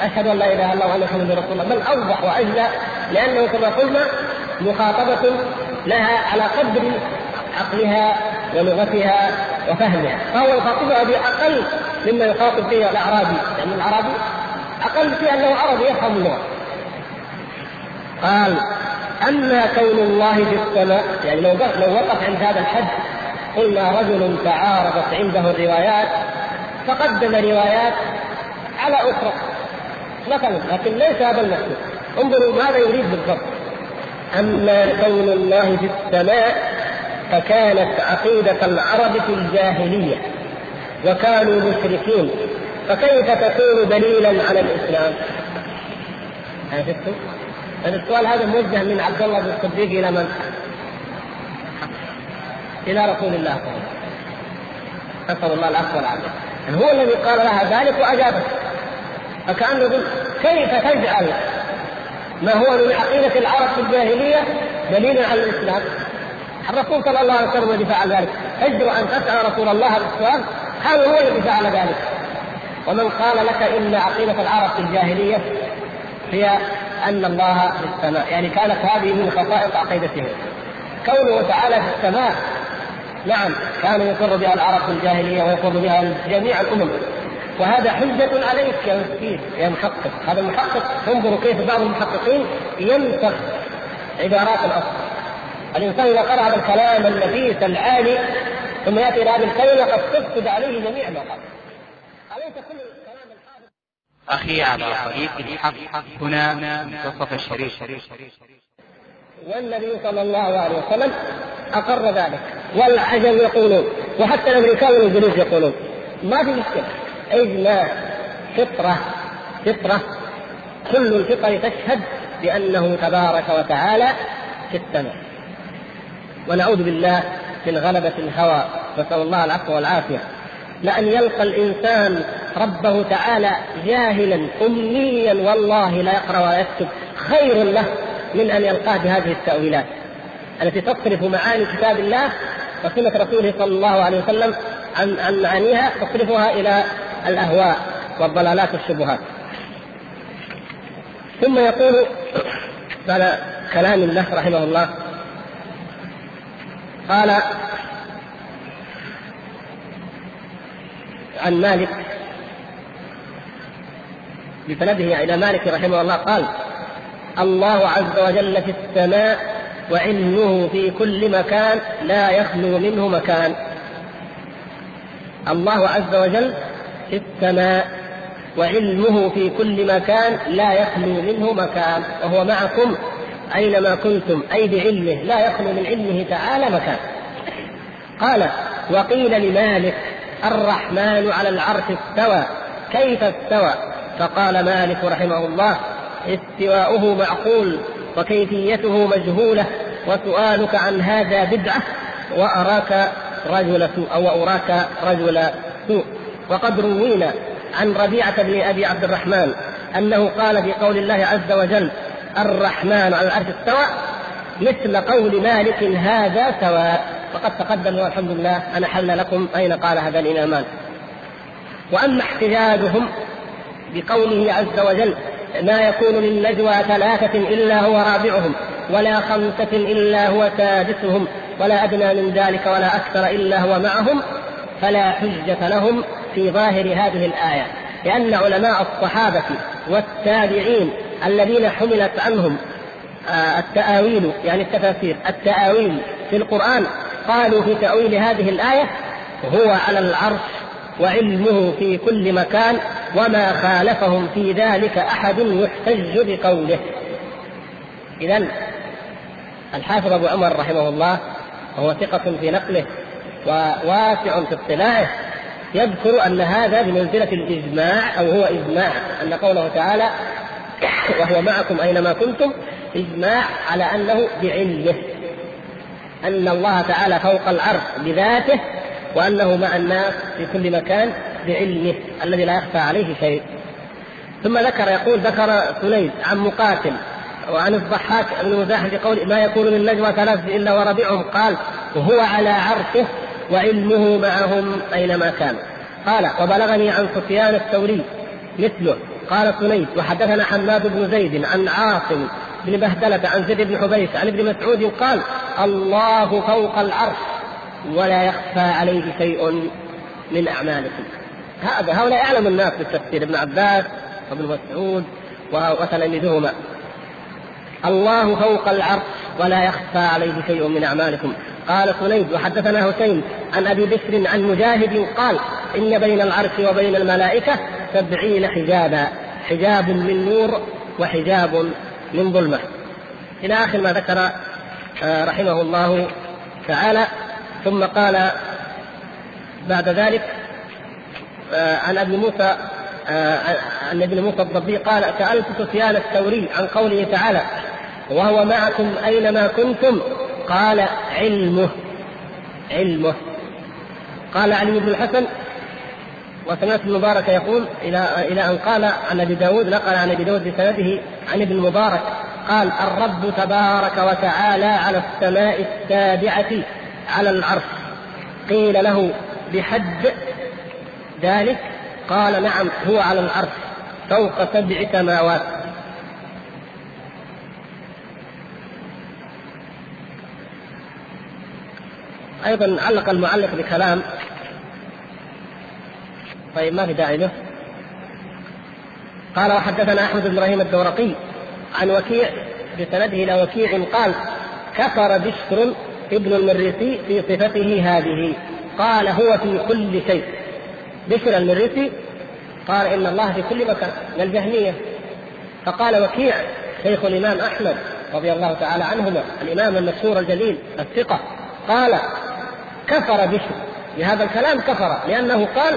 Speaker 1: أشهد أن لا إله إلا الله وأن محمدا رسول الله. بل أوضح وأجلى لأنه كما قلنا مخاطبة لها على قدر عقلها ولغتها وفهمها. فهو يخاطبها بأقل مما يخاطب فيه الأعرابي. لأن يعني الأعرابي أقل في أنه عربي يفهم اللغة. قال أما كون الله في السماء يعني لو لو وقف عند هذا الحد قلنا رجل تعارضت عنده الروايات فقدم روايات على أخرى مثلا لكن ليس هذا المقصود انظروا ماذا يريد بالضبط أما كون الله في السماء فكانت عقيدة العرب في الجاهلية وكانوا مشركين فكيف تكون دليلا على الإسلام؟ عرفتم؟ السؤال هذا موجه من عبد الله بن الصديق إلى من؟ إلى رسول الله صلى الله عليه وسلم الله العفو والعافية هو الذي قال لها ذلك وأجابت. فكأنه يقول كيف تجعل ما هو من عقيدة العرب في الجاهلية دليلا على الإسلام؟ الرسول صلى الله عليه وسلم الذي فعل ذلك. تجدر أن تسأل رسول الله السؤال هذا هو الذي فعل ذلك. ومن قال لك إن عقيدة العرب في الجاهلية هي أن الله في السماء يعني كانت هذه من خصائص عقيدتهم. كونه تعالى في السماء نعم كان يقر بها العرب في الجاهلية ويقر بها جميع الأمم. وهذا حجة عليك يا مسكين يا محقق. هذا المحقق انظروا كيف بعض المحققين ينسخ عبارات الأصل. الإنسان إذا قرأ هذا الكلام النفيس العالي ثم يأتي إلى هذه الكلمة قد تفسد عليه جميع ما قال أليس كل الحافظ.
Speaker 2: أخي على طريق الحق هنا منتصف الشريف.
Speaker 1: والنبي صلى الله عليه وسلم أقر ذلك. والعجم يقولون. وحتى الأمريكان والإنجليز يقولون ما في مشكلة. إجماع فطرة فطرة. كل الفطر تشهد بأنه تبارك وتعالى في السماء. ونعوذ بالله من غلبة الهوى نسأل الله العفو والعافية. لأن يلقى الإنسان ربه تعالى جاهلا أميا والله لا يقرأ ولا يكتب. خير له من أن يلقاه بهذه التأويلات. التي تصرف معاني كتاب الله وسنة رسوله صلى الله عليه وسلم عن عن معانيها تصرفها إلى الأهواء والضلالات والشبهات. ثم يقول بعد كلام الله رحمه الله قال عن مالك بسنده إلى مالك رحمه الله قال الله عز وجل في السماء وعلمه في كل مكان لا يخلو منه مكان. الله عز وجل في السماء وعلمه في كل مكان لا يخلو منه مكان. وهو معكم أينما كنتم أي بعلمه لا يخلو من علمه تعالى مكان. قال وقيل لمالك الرحمن على العرش استوى كيف استوى؟ فقال مالك رحمه الله استواؤه معقول. وكيفيته مجهولة وسؤالك عن هذا بدعة وأراك رجل سوء أو أراك رجل سوء. وقد روينا عن ربيعة بن أبي عبد الرحمن أنه قال في قول الله عز وجل الرحمن على العرش استوى مثل قول مالك هذا سواء وقد تقدم والحمد لله أنا حل لكم أين قال هذا الإمامان وأما احتجاجهم بقوله عز وجل ما يكون للنجوى ثلاثة إلا هو رابعهم ولا خمسة إلا هو سادسهم ولا أدنى من ذلك ولا أكثر إلا هو معهم فلا حجة لهم في ظاهر هذه الآية. لأن علماء الصحابة والتابعين الذين حملت عنهم آه، التآويل يعني التفاسير التآويل في القرآن قالوا في تأويل هذه الآية هو على العرش وعلمه في كل مكان وما خالفهم في ذلك أحد يحتج بقوله. إذا الحافظ أبو عمر رحمه الله وهو ثقة في نقله وواسع في اطلاعه يذكر أن هذا بمنزلة الإجماع أو هو إجماع أن قوله تعالى وهو معكم أينما كنتم إجماع على أنه بعلمه أن الله تعالى فوق العرش بذاته وأنه مع الناس في كل مكان بعلمه الذي لا يخفى عليه شيء. ثم ذكر يقول ذكر سليد عن مقاتل وعن الضحاك بن مزاحم في قول ما يكون من نجوى ثلاث إلا وربيعهم. قال وهو على عرشه وعلمه معهم أينما كان. قال وبلغني عن سفيان الثوري مثله. قال سنيد وحدثنا حماد بن زيد عن عاصم بن بهدلة عن زيد بن حبيش عن ابن مسعود قال الله فوق العرش ولا يخفى عليه شيء من أعمالكم. هذا هؤلاء أعلم الناس بالتفسير. ابن عباس وابن مسعود وتلاميذهما الله فوق العرش ولا يخفى عليه شيء من أعمالكم. قال سنيد وحدثنا حسين عن أبي بكر عن مجاهد قال إن بين العرش وبين الملائكة سبعين حجابا حجاب من نور وحجاب من ظلمة. إلى آخر ما ذكر آه، رحمه الله تعالى. ثم قال بعد ذلك آه، عن أبي موسى آه، عن ابن موسى الضبي قال سألت سفيان الثوري عن قوله تعالى وهو معكم أينما كنتم؟ قال علمه علمه. قال علي بن الحسن وسمعت المبارك يقول إلى إلى أن قال عن أبي داود نقل عن أبي داود بسنده عن ابن المبارك قال الرب تبارك وتعالى على السماء السابعة على العرش. قيل له بحد ذلك؟ قال نعم هو على العرش فوق سبع سماوات. أيضا علق المعلق بكلام. طيب ما في داعي له؟ قال وحدثنا أحمد بن إبراهيم الدورقي عن وكيع بسنده إلى وكيع قال كفر بشر ابن المريسي في صفته هذه قال هو في كل شيء. بشر المريسي قال إن الله في كل مكان. من الجهمية؟ فقال وكيع شيخ الإمام أحمد رضي الله تعالى عنهما الإمام المشهور الجليل الثقة قال كفر بشر. بهذا الكلام كفر لأنه قال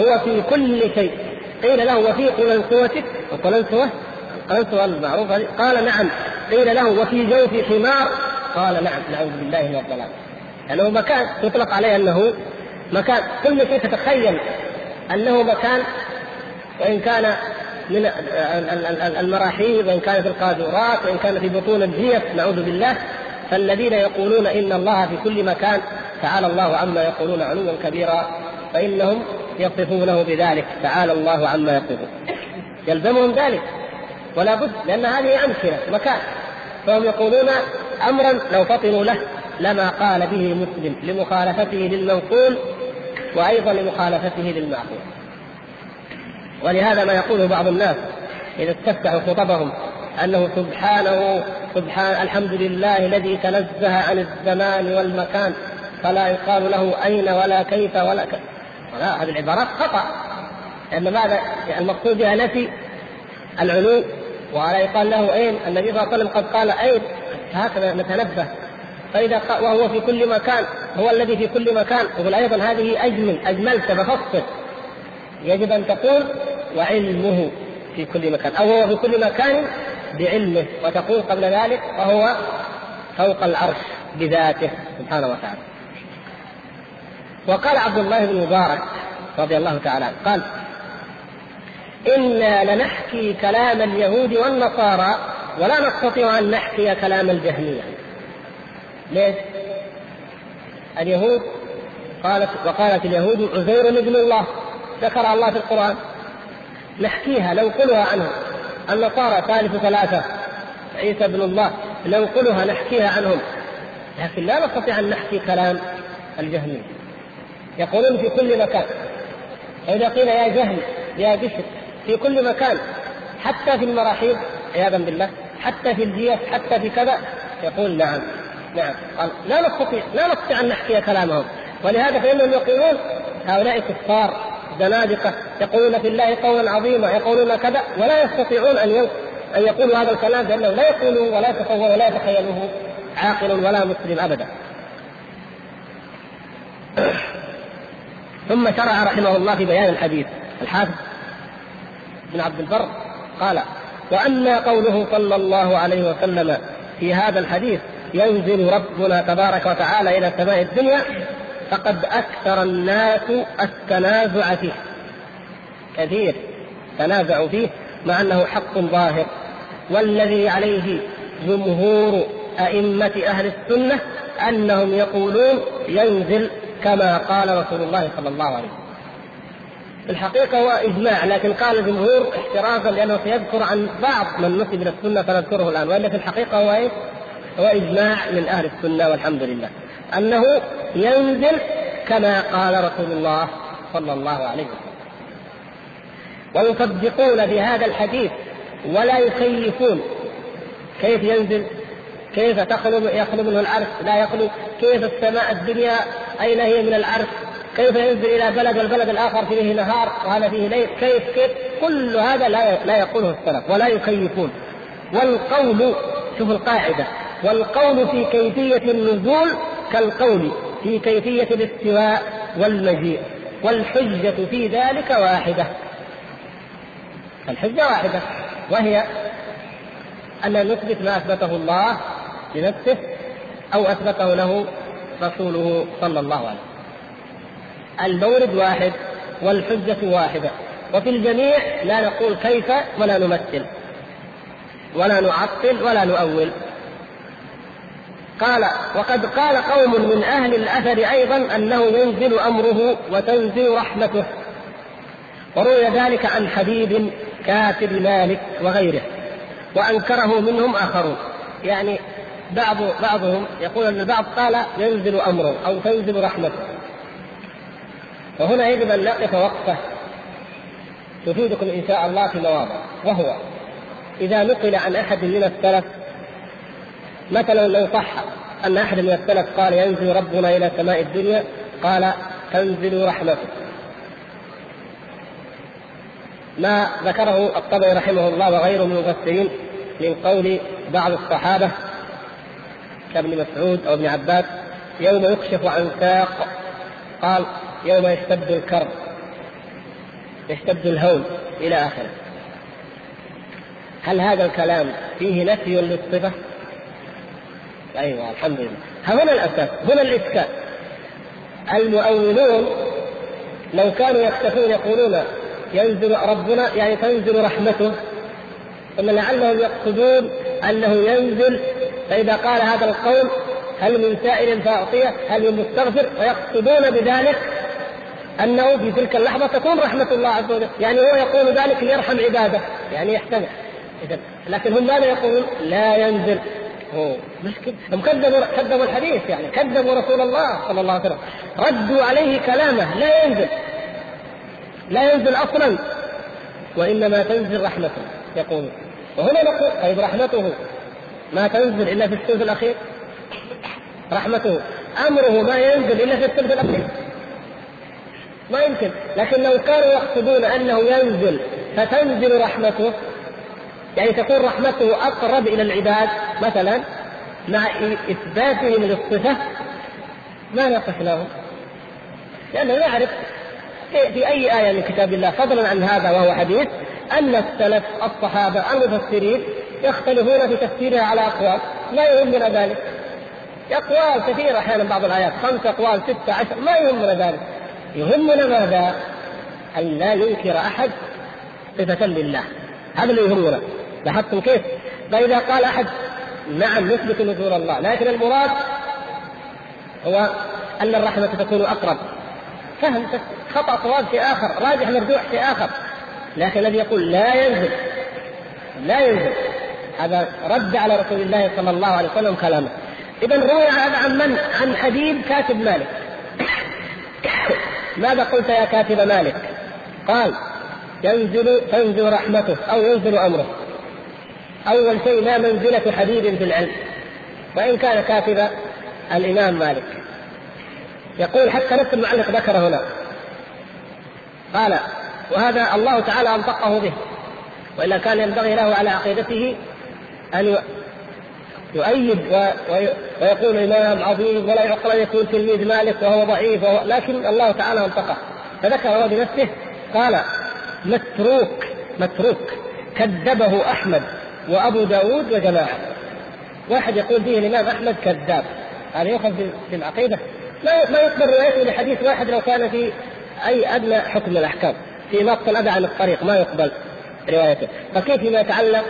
Speaker 1: هو في كل شيء. قيل له وفي قلنسوتك وقلنسوه قلنسوه المعروف قال نعم. قيل له وفي جوف حمار؟ قال نعم نعوذ بالله من الضلال. لأنه مكان يطلق عليه أنه مكان. كل شيء تتخيل أنه مكان وإن كان من المراحيض وإن كان في القاذورات وإن كان في بطون الجيف نعوذ بالله. فالذين يقولون إن الله في كل مكان تعالى الله عما يقولون علوا كبيرا فإنهم يصفونه بذلك تعالى الله عما يصفون يلزمهم ذلك. ولا بد لأن هذه أمثلة مكان. فهم يقولون أمرا لو فطنوا له لما قال به مسلم لمخالفته للمنقول وأيضا لمخالفته للمعقول. ولهذا ما يقوله بعض الناس إذا استفتحوا خطبهم أنه سبحانه سبحان الحمد لله الذي تنزه عن الزمان والمكان فلا يقال له أين ولا كيف ولا ك... لا هذه العبارات خطأ. لأن ماذا؟ المقصود بها نفي العلو ولا يقال له اين النبي صلى الله عليه وسلم قد قال اين هكذا نتنبه. فإذا وهو في كل مكان هو الذي في كل مكان. يقول أيضا هذه أجمل أجملت بفصل. يجب أن تقول وعلمه في كل مكان. أو هو في كل مكان بعلمه. وتقول قبل ذلك وهو فوق العرش بذاته سبحانه وتعالى. وقال عبد الله بن مبارك رضي الله تعالى قال إنا لنحكي كلام اليهود والنصارى ولا نستطيع أن نحكي كلام الجهمية. ليش؟ اليهود قالت وقالت اليهود عزير ابن الله ذكر الله في القرآن. نحكيها ننقلها عنه النصارى ثالث ثلاثة عيسى ابن الله ننقلها نحكيها عنهم. لكن لا نستطيع أن نحكي كلام الجهمية. يقولون في كل مكان. فإذا قيل يا جهل يا بشر في كل مكان حتى في المراحيض عياذا بالله حتى في الجيش حتى في كذا. يقول نعم نعم. قال لا نستطيع لا نستطيع أن نحكي كلامهم. ولهذا فإنهم يقولون هؤلاء كفار زنادقة يقولون في الله قولا عظيما يقولون كذا ولا يستطيعون أن أن يقولوا هذا الكلام لأنه لا يقولوا ولا يتصور ولا يتخيلوه عاقل ولا مسلم أبدا. ثم شرع رحمه الله في بيان الحديث الحافظ بن عبد البر قال وأما قوله صلى الله عليه وسلم في هذا الحديث ينزل ربنا تبارك وتعالى إلى سماء الدنيا فقد أكثر الناس التنازع فيه. كثير تنازعوا فيه مع أنه حق ظاهر. والذي عليه جمهور أئمة أهل السنة أنهم يقولون ينزل كما قال رسول الله صلى الله عليه وسلم. في الحقيقة هو إجماع لكن قال الجمهور احترازا لأنه سيذكر عن بعض من نسب إلى السنة فنذكره الآن. وإلا في الحقيقة هو إيه؟ هو إجماع من أهل السنة والحمد لله. أنه ينزل كما قال رسول الله صلى الله عليه وسلم. ويصدقون بهذا الحديث ولا يكيفون كيف ينزل؟ كيف تخلو يخلو منه العرش؟ لا يخلو. كيف السماء الدنيا؟ أين هي من العرش؟ كيف ينزل إلى بلد والبلد الآخر فيه نهار وهذا فيه ليل؟ كيف كيف؟ كل هذا لا لا يقوله السلف ولا يكيفون. والقول شوف القاعدة. والقول في كيفية النزول كالقول في كيفية الاستواء والمجيء. والحجة في ذلك واحدة. الحجة واحدة. وهي أن نثبت ما أثبته الله لنفسه أو أثبته له رسوله صلى الله عليه وسلم. المورد واحد والحجة واحدة. وفي الجميع لا نقول كيف ولا نمثل. ولا نعطل ولا نؤول. قال وقد قال قوم من أهل الأثر أيضا أنه ينزل أمره وتنزل رحمته. وروي ذلك عن حبيب كاتب مالك وغيره. وأنكره منهم آخرون. يعني بعض بعضهم يقول أن البعض قال ينزل أمره أو تنزل رحمته. وهنا يجب أن نقف وقفة تفيدكم إن شاء الله في مواضع وهو إذا نقل عن أحد من السلف مثلا لو صح أن أحد من السلف قال ينزل ربنا إلى سماء الدنيا قال تنزل رحمته ما ذكره الطبري رحمه الله وغيره من المفسرين من قول بعض الصحابة كابن مسعود أو ابن عباس يوم يكشف عن ساق قال يوم يشتد الكرب يشتد الهول إلى آخره هل هذا الكلام فيه نفي للصفة؟ أيوة الحمد لله هنا الأساس هنا الإشكال المؤولون لو كانوا يكتفون يقولون ينزل ربنا يعني تنزل رحمته ثم لعلهم يقصدون أنه ينزل فإذا قال هذا القول هل من سائل فأعطيه؟ هل من مستغفر؟ ويقصدون بذلك أنه في تلك اللحظة تكون رحمة الله عز وجل، يعني هو يقول ذلك ليرحم عباده، يعني يحتمل. لكن هم ماذا يقولون؟ لا ينزل. هو مشكلة هم كذبوا كذبوا الحديث يعني. كذبوا رسول الله صلى الله عليه وسلم. ردوا عليه كلامه. لا ينزل. لا ينزل أصلا. وإنما تنزل رحمته. يقول. وهنا نقول طيب رحمته. ما تنزل إلا في الثلث الأخير. رحمته. أمره ما ينزل إلا في الثلث الأخير. ما يمكن. لكن لو كانوا يقصدون أنه ينزل فتنزل رحمته. يعني تكون رحمته أقرب إلى العباد. مثلا مع اثباتهم للصفة ما نقف لهم لأنه نعرف في أي آية من كتاب الله فضلا عن هذا وهو حديث أن السلف الصحابة المفسرين يختلفون في تفسيرها على أقوال. لا يهمنا ذلك. أقوال كثيرة أحيانا بعض الآيات خمس أقوال ستة عشر ما يهمنا ذلك. يهمنا ماذا؟ أن لا ينكر أحد صفة لله. هذا اللي يهمنا. لاحظتم كيف؟ فإذا قال أحد نعم يثبت نزول الله. لكن المراد هو أن الرحمة تكون أقرب. فهم خطأ صواب في آخر راجح مرجوح في آخر. لكن الذي يقول لا ينزل لا ينزل هذا رد على رسول الله صلى الله عليه وسلم كلامه. إذا روي هذا عن من؟ عن حبيب كاتب مالك. ماذا قلت يا كاتب مالك؟ قال ينزل تنزل رحمته أو ينزل أمره. أول شيء لا منزلة حبيب في العلم. وإن كان كاتب الإمام مالك. يقول حتى نفس المعلق ذكر هنا. قال وهذا الله تعالى أنطقه به. وإلا كان ينبغي له على عقيدته أن يؤيد ويقول إمام عظيم ولا يعقل أن يكون تلميذ مالك وهو ضعيف وهو لكن الله تعالى أنطقه فذكر هو بنفسه قال متروك متروك. كذبه أحمد وأبو داود وجماعة. واحد يقول فيه الإمام أحمد كذاب. هذا يؤخذ في العقيدة. ما ما يقبل روايته لحديث واحد لو كان في أي أدنى حكم من الأحكام. في نقص الأذى عن الطريق ما يقبل روايته. فكيف فيما يتعلق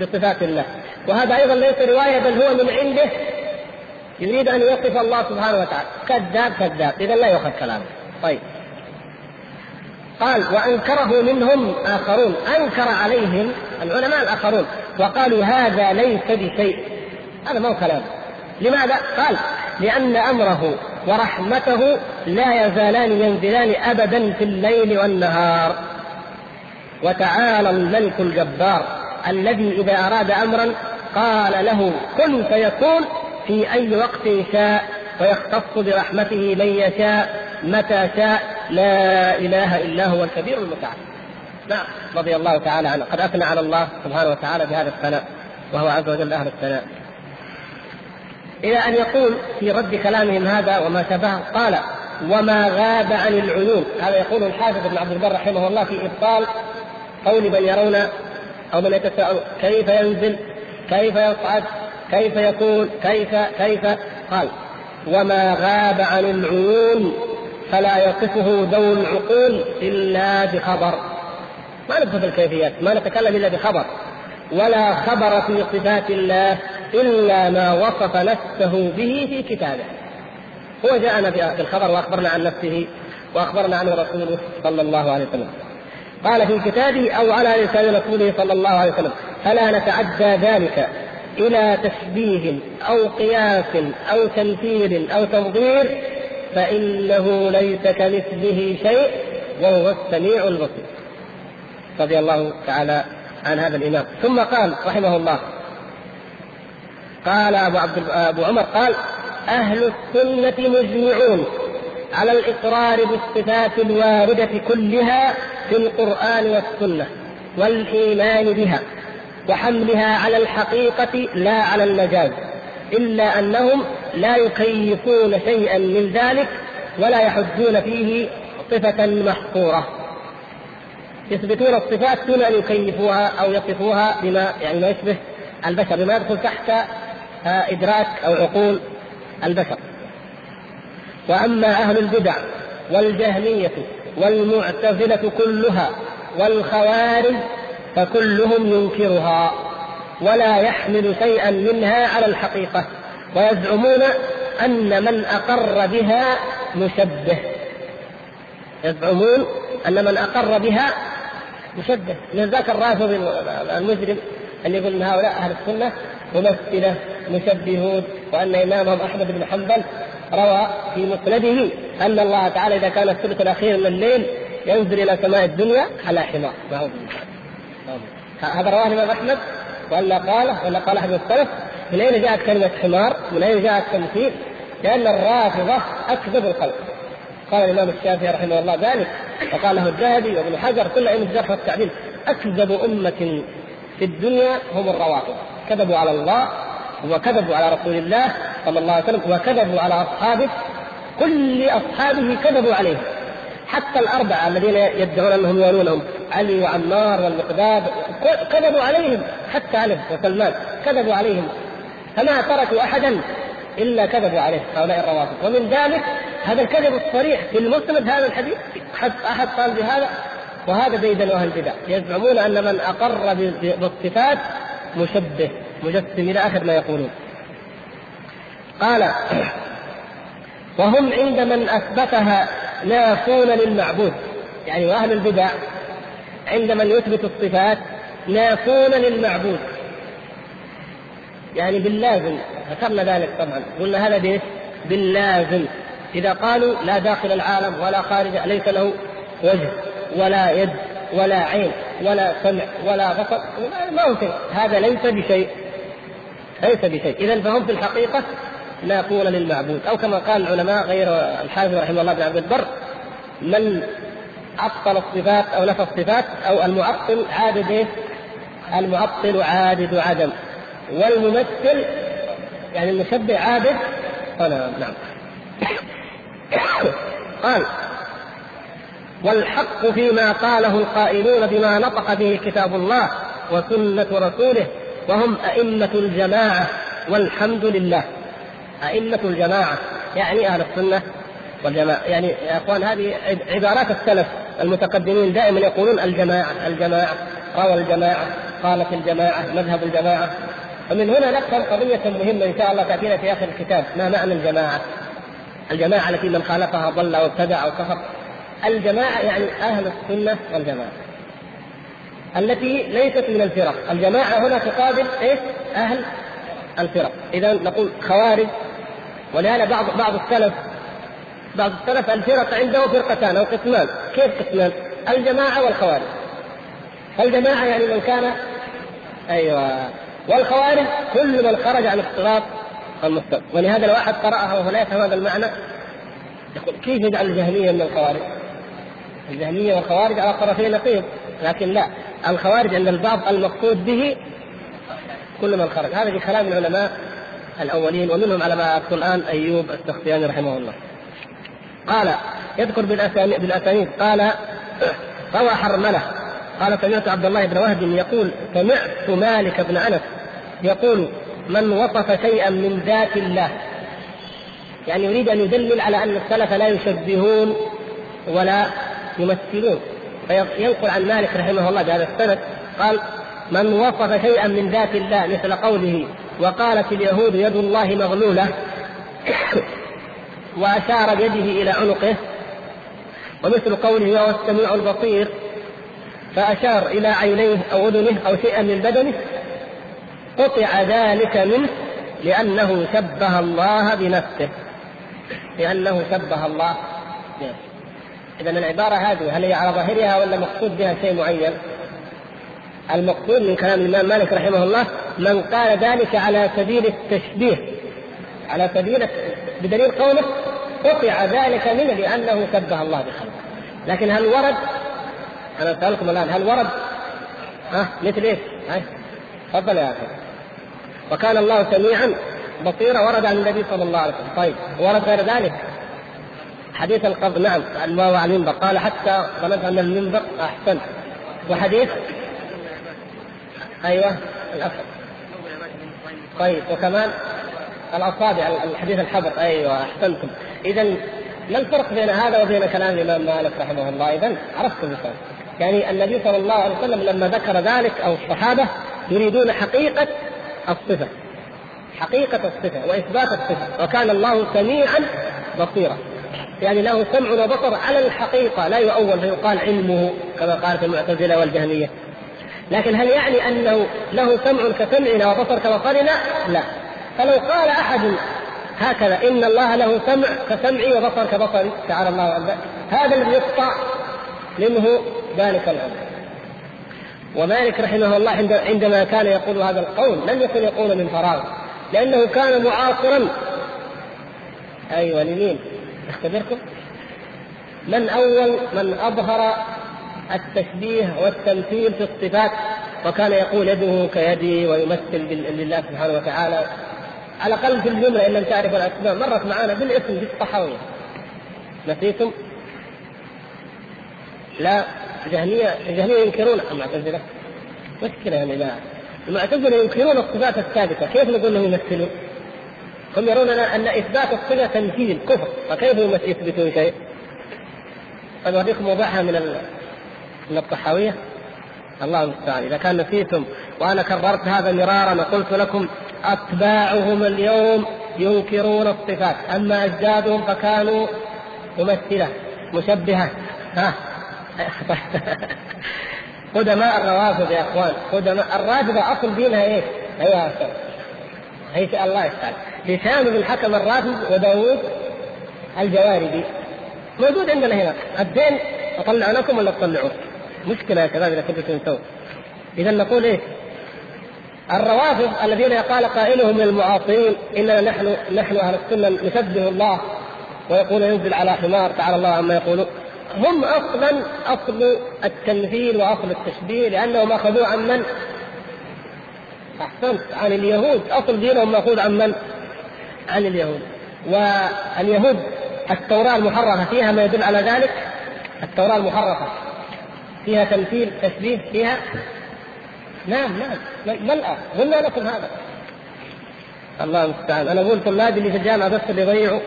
Speaker 1: بصفات الله؟ وهذا أيضا ليس رواية بل هو من عنده. يريد أن يوصف الله سبحانه وتعالى. كذاب كذاب. إذا لا يؤخذ كلامه. طيب. قال وأنكره منهم آخرون. أنكر عليهم العلماء الآخرون. وقالوا هذا ليس بشيء. هذا ما هو كلام. لماذا؟ قال لأن أمره ورحمته لا يزالان ينزلان أبدا في الليل والنهار. وتعالى الملك الجبار الذي إذا أراد أمرا قال له كن فيكون في أي وقت شاء ويختص برحمته من يشاء متى شاء لا إله إلا هو الكبير المتعال. نعم رضي الله تعالى عنه. قد أثنى على الله سبحانه وتعالى بهذا الثناء وهو عز وجل أهل الثناء. إلى أن يقول في رد كلامهم هذا وما شبهه قال وما غاب عن العيون. هذا يقول الحافظ ابن عبد البر رحمه الله في إبطال قول من يرون أو من يتساءل كيف ينزل كيف يصعد؟ كيف يكون كيف؟ كيف؟ قال وما غاب عن العيون فلا يصفه ذو العقول إلا بخبر. ما في الكيفيات ما نتكلم إلا بخبر ولا خبر في صفات الله إلا ما وصف نفسه به في كتابه. هو جاءنا بالخبر وأخبرنا عن نفسه وأخبرنا عنه رسوله صلى الله عليه وسلم. قال في كتابه أو على لسان رسوله صلى الله عليه وسلم فلا نتعدى ذلك إلى تشبيه أو قياس أو تمثيل أو تنظير فإنه ليس كمثله شيء وهو السميع البصير. رضي الله تعالى عن هذا الإمام. ثم قال رحمه الله قال أبو عبد أبو عمر قال أهل السنة مجمعون على الإقرار بالصفات الواردة كلها في القرآن والسنة والإيمان بها. وحملها على الحقيقة لا على المجاز إلا أنهم لا يكيفون شيئا من ذلك ولا يحجون فيه صفة محصورة يثبتون الصفات دون أن يكيفوها أو يصفوها بما يعني ما يشبه البشر بما يدخل تحت إدراك أو عقول البشر. وأما أهل البدع والجهمية والمعتزلة كلها والخوارج فكلهم ينكرها ولا يحمل شيئا منها على الحقيقة ويزعمون أن من أقر بها مشبه. يزعمون أن من أقر بها مشبه. من ذاك الرافض المجرم اللي يقول إن هؤلاء أهل السنة ممثلة مشبهون وأن إمامهم أحمد بن حنبل روى في مسنده أن الله تعالى إذا كان الثلث الأخير من الليل ينزل إلى سماء الدنيا على حمار. هذا رواه الإمام أحمد ولا قاله ولا قال أحد السلف من أين جاءت كلمة حمار؟ من أين جاء التمثيل؟ لأن الرافضة أكذب الخلق قال الإمام الشافعي رحمه الله ذلك وقاله الذهبي وابن حجر كل أئمة الجرح والتعديل أكذب أمة في الدنيا هم الروافض كذبوا على الله وكذبوا على رسول الله صلى الله عليه وسلم وكذبوا على أصحابه كل أصحابه كذبوا عليه حتى الأربعة الذين يدعون أنهم يوالونهم علي وعمار والمقداد كذبوا عليهم حتى علي وسلمان كذبوا عليهم. فما تركوا أحدا إلا كذبوا عليه هؤلاء الروافض. ومن ذلك هذا الكذب الصريح في المسند هذا الحديث أحد قال بهذا وهذا ديدن أهل البدع. يزعمون أن من أقر بالصفات مشبه مجسم إلى آخر ما يقولون. قال وهم عند من أثبتها نافون للمعبود يعني وأهل البدع عند من يثبت الصفات نافون للمعبود. يعني باللازم ذكرنا ذلك طبعا قلنا هذا بإيش؟ باللازم. إذا قالوا لا داخل العالم ولا خارج ليس له وجه ولا يد ولا عين ولا سمع ولا بصر ما شيء هذا ليس بشيء ليس بشيء. اذا فهم في الحقيقة نافون للمعبود. أو كما قال العلماء غير الحافظ رحمه الله بن عبد البر من عطل الصفات أو نفى الصفات أو المعطل عابد إيه؟ المعطل عابد عدم. والممثل يعني المشبه عابد قال نعم. قال والحق فيما قاله القائلون بما نطق به كتاب الله وسنة رسوله وهم أئمة الجماعة والحمد لله. أئمة الجماعة يعني أهل السنة والجماعة يعني يا إخوان هذه عبارات السلف المتقدمين دائما يقولون الجماعة الجماعة روى الجماعة قالت الجماعة مذهب الجماعة. ومن هنا نفهم قضية مهمة إن شاء الله تأتينا في آخر الكتاب ما معنى الجماعة؟ الجماعة التي من خالفها ضل أو ابتدع أو كفر. الجماعة يعني أهل السنة والجماعة. التي ليست من الفرق. الجماعة هنا تقابل إيش؟ أهل الفرق. إذا نقول خوارج ولهذا بعض بعض السلف بعض السلف الفرق عنده فرقتان أو قسمان. كيف قسمان؟ الجماعة والخوارج. الجماعة يعني من كان أيوه. والخوارج كل من خرج عن الصراط المستقيم. ولهذا لو أحد قرأها وهو لا يفهم هذا المعنى يقول كيف يجعل الجهمية من الخوارج؟ الجهمية والخوارج على طرفي نقيض لكن لا. الخوارج عند البعض المقصود به كل من خرج. هذا في كلام العلماء الأولين ومنهم على ما اذكر الآن أيوب السختياني رحمه الله. قال يذكر بالأسانيد. قال روى حرملة. قال سمعت عبد الله بن وهب يقول سمعت مالك بن أنس يقول من وصف شيئا من ذات الله. يعني يريد أن يدلل على أن السلف لا يشبهون ولا يمثلون. فينقل عن مالك رحمه الله بهذا السند قال من وصف شيئا من ذات الله مثل قوله وقالت اليهود يد الله مغلولة وأشار بيده إلى عنقه ومثل قوله وهو السميع البصير فأشار إلى عينيه أو أذنه أو شيئا من بدنه قطع ذلك منه لأنه شبه الله بنفسه لأنه شبه الله إذا العبارة هذه هل هي على ظاهرها ولا مقصود بها شيء معين؟ المقصود من كلام الإمام مالك رحمه الله من قال ذلك على سبيل التشبيه على سبيل بدليل قوله قطع ذلك منه لأنه شبه الله بخلقه. لكن هل ورد؟ أنا أسألكم الآن هل ورد؟ ها مثل إيش؟ تفضل يا أخي. وكان الله سميعا بصيرا ورد عن النبي صلى الله عليه وسلم. طيب ورد غير ذلك؟ حديث القبض نعم الماء على المنبر. قال حتى ظننت أن المنبر أحسن. وحديث أيوه الأفضل طيب وكمان الأصابع الحديث الحبر أيوه أحسنتم. اذا ما الفرق بين هذا وبين كلام الإمام مالك رحمه الله. اذا عرفتم مثال يعني النبي صلى الله عليه وسلم لما ذكر ذلك أو الصحابة يريدون حقيقة الصفة. حقيقة الصفة وإثبات الصفة. وكان الله سميعا بصيرا. يعني له سمع وبصر على الحقيقة. لا يؤول فيقال علمه كما قالت المعتزلة والجهمية. لكن هل يعني أنه له سمع كسمعنا وبصر كبصرنا؟ لا. فلو قال أحد هكذا إن الله له سمع كسمعي وبصر كبصري تعالى الله عن ذلك هذا الذي يقطع منه ذلك الامر ومالك رحمه الله عندما كان يقول هذا القول لم يكن يقول من فراغ لأنه كان معاصرا. أيوه لمين؟ أختبركم. من أول من أظهر التشبيه والتمثيل في الصفات. وكان يقول يده كيدي ويمثل لله سبحانه وتعالى. على الأقل في الجملة إن لم تعرف الأسماء. مرت معنا بالاسم في الطحاويه نسيتم؟ لا. الجهمية الجهمية ينكرون. المعتزلة مشكلة يا جماعة المعتزلة ينكرون الصفات الثابتة. كيف نقول انهم يمثلون؟ هم يرون ان إثبات الصفة تنفيذ كفر. فكيف يثبتون شيء؟ قد اوريكم موضعها من من الطحاوية؟ الله المستعان. إذا كان نسيتم وأنا كررت هذا مرارا وقلت لكم أتباعهم اليوم ينكرون الصفات أما أجدادهم فكانوا ممثلة مشبهة. ها؟ قدماء الروافض يا إخوان قدماء الرافضة أصل دينها إيش؟ أيها إيش الله يسأل هشام بن الحكم الرافض وداوود الجواربي. موجود عندنا هنا. الدين اطلع لكم ولا تطلعوه؟ مشكلة يا شباب إذا كنتم تنسون إذا نقول إيه؟ الروافض الذين قال قائلهم من المعاصرين إننا نحن نحن أهل السنة نشبه الله ويقول ينزل على حمار تعالى الله عما يقولون هم أصلا أصل التمثيل وأصل التشبيه لأنهم اخذوه عن من؟ أحسنت عن اليهود أصل دينهم مأخوذ عن من؟ عن اليهود واليهود التوراة المحرفة فيها ما يدل على ذلك التوراة المحرفة فيها تمثيل تشبيه فيها؟ نعم نعم. ملأ قلنا لكم هذا؟ الله المستعان. أنا أقول طلابي اللي في الجامعة بس اللي يضيعوا.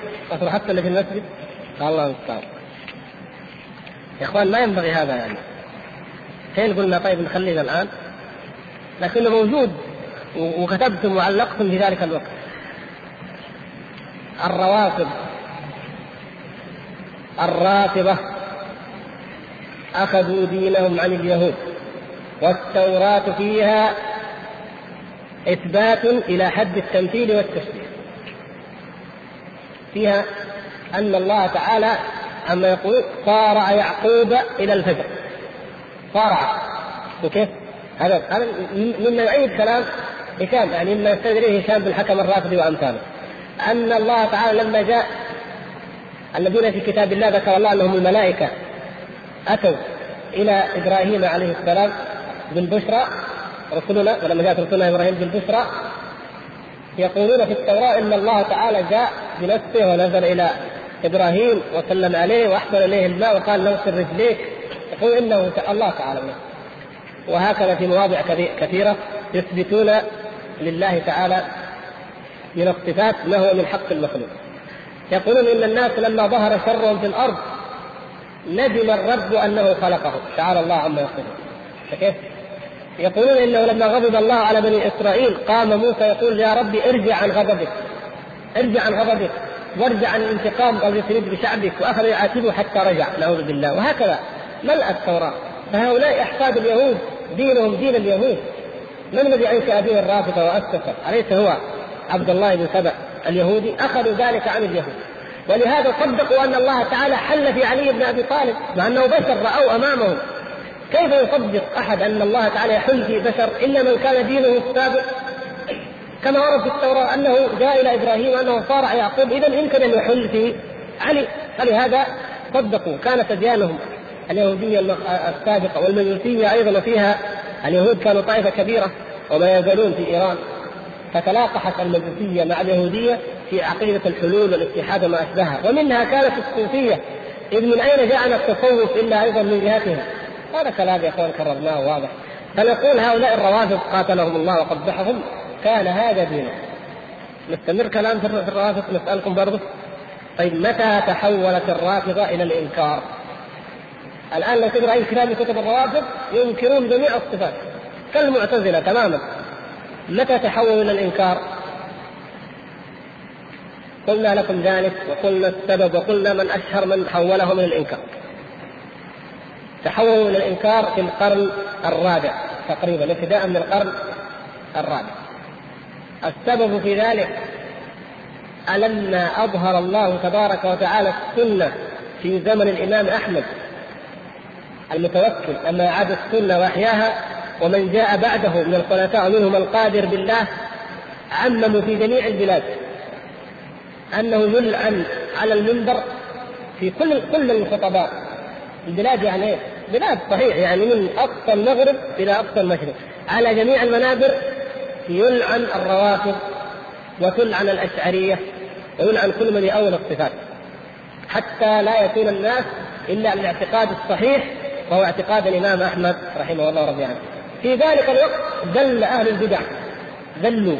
Speaker 1: حتى اللي في المسجد. الله المستعان. يا إخوان ما ينبغي هذا يعني. فين قلنا طيب نخلينا الآن؟ لكنه موجود وكتبتم وعلقتم في ذلك الوقت. الروافض الرافضة أخذوا دينهم عن اليهود. والتوراة فيها إثبات إلى حد التمثيل والتشبيه فيها أن الله تعالى عما يقول صارع يعقوب إلى الفجر. صارع وكيف؟ هذا هذا مما يؤيد كلام؟ هشام يعني مما يستدريه هشام بن الحكم الرافضي وأمثاله. أن الله تعالى لما جاء الذين في كتاب الله ذكر الله أنهم الملائكة. أتوا إلى إبراهيم عليه السلام بالبشرى. رسلنا ولما جاءت رسولنا إبراهيم بالبشرى يقولون في التوراة إن الله تعالى جاء بنفسه ونزل إلى إبراهيم وسلم عليه وأحسن إليه الماء وقال نغسل رجليك. يقول إنه الله تعالى. بنفسه وهكذا في مواضع كثيرة يثبتون لله تعالى من الصفات ما هو من حق المخلوق. يقولون إن الناس لما ظهر شرهم في الأرض ندم الرب أنه خلقه. تعالى الله عما يقولون. فكيف؟ يقولون إنه لما غضب الله على بني إسرائيل قام موسى يقول يا رب ارجع عن غضبك ارجع عن غضبك وارجع عن الانتقام الذي تريد بشعبك وأخذ يعاتبه حتى رجع. نعوذ بالله. وهكذا ملأ التوراة. فهؤلاء أحفاد اليهود دينهم دين اليهود. من الذي أنشأ دين الرافضة واسسه؟ أليس هو عبد الله بن سبع اليهودي؟ أخذوا ذلك عن اليهود. ولهذا صدقوا أن الله تعالى حل في علي بن أبي طالب مع انه بشر رأوا أمامهم. كيف يصدق أحد أن الله تعالى يحل في بشر إلا من كان دينه السابق؟ كما ورد في التوراة أنه جاء إلى إبراهيم وأنه صارع يعقوب. اذا يمكن ان يحل في علي. فلهذا صدقوا. كانت اديانهم اليهودية السابقة والمجوسية أيضا وفيها اليهود كانوا طائفة كبيرة وما يزالون في إيران. فتلاقحت المجوسية مع اليهودية في عقيدة الحلول والاتحاد وما أشبهها. ومنها كانت الصوفية إذ من أين جاءنا التصوف إلا أيضا من جهتهم؟ هذا كلام يا إخوان كررناه واضح. فنقول هؤلاء الروافض قاتلهم الله وقبحهم كان هذا دينهم نستمر كلام في الروافض؟ نسألكم برضه طيب متى تحولت الرافضة إلى الإنكار؟ الآن لو تقرا أي كتاب من كتب الروافض ينكرون جميع الصفات. كالمعتزلة تماما. متى تحولوا إلى الإنكار؟ قلنا لكم ذلك وقلنا السبب وقلنا من أشهر من حوله من الإنكار. تحولوا إلى الإنكار في القرن الرابع تقريبا ابتداء من القرن الرابع. السبب في ذلك ألما أظهر الله تبارك وتعالى السنة في زمن الإمام أحمد المتوكل أما أعاد السنة وأحياها ومن جاء بعده من الخلفاء منهم القادر بالله عمموا في جميع البلاد أنه يلعن على المنبر في كل كل الخطباء البلاد يعني إيه؟ بلاد صحيح يعني من أقصى المغرب إلى أقصى المشرق على جميع المنابر يلعن الروافض وتلعن الأشعرية ويلعن كل من يؤول الصفات حتى لا يكون الناس إلا الاعتقاد الصحيح وهو اعتقاد الإمام أحمد رحمه الله رضي عنه. في ذلك الوقت ذل أهل البدع ذلوا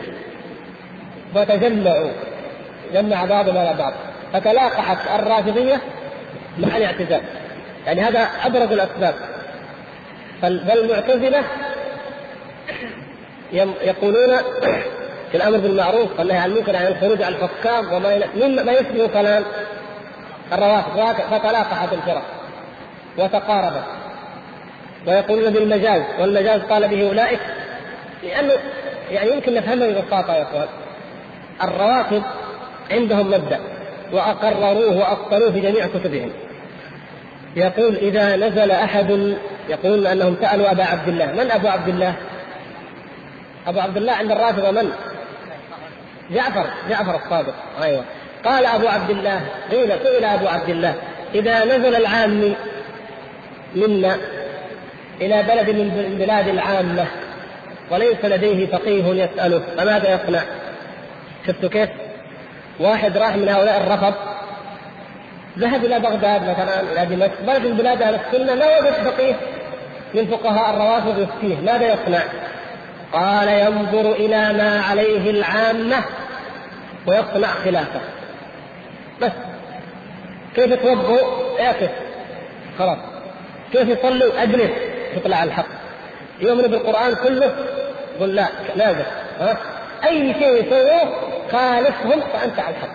Speaker 1: وتجمعوا جمع بعضهم على بعض. فتلاقحت الرافضية مع الاعتزال. يعني هذا أبرز الأسباب. فالمعتزله يقولون في الأمر بالمعروف والنهي عن المنكر عن الخروج على الحكام وما مما يشبه كلام الروافض. فتلاقحت الفرق وتقاربت. ويقولون بالمجاز. والمجاز قال به أولئك لأنه يعني يمكن نفهمه ببساطة يا أخوان. الروافض عندهم مبدأ وأقرروه وابطلوه في جميع كتبهم يقول إذا نزل أحد يقول أنهم سألوا أبا عبد الله من أبو عبد الله؟ أبو عبد الله عند الرافضه من؟ جعفر جعفر الصادق أيوه قال أبو عبد الله قيل سئل أبو عبد الله إذا نزل العام منا إلى بلد من بلاد العامة وليس لديه فقيه يسأله فماذا يصنع؟ شفتوا كيف؟ واحد راح من هؤلاء الرفض. ذهب إلى بغداد مثلا إلى دمشق. بلد من بلاد أهل السنة لا وجد فقيه من فقهاء الروافض يفتيه. ماذا يصنع؟ قال ينظر إلى ما عليه العامة ويصنع خلافه. بس. كيف يتوضوا؟ اعكس خلاص. كيف يصلوا؟ اجلس. تطلع الحق. يؤمن بالقرآن كله؟ قل لا لازم ها؟ أي شيء يسووه خالفهم فأنت على الحق.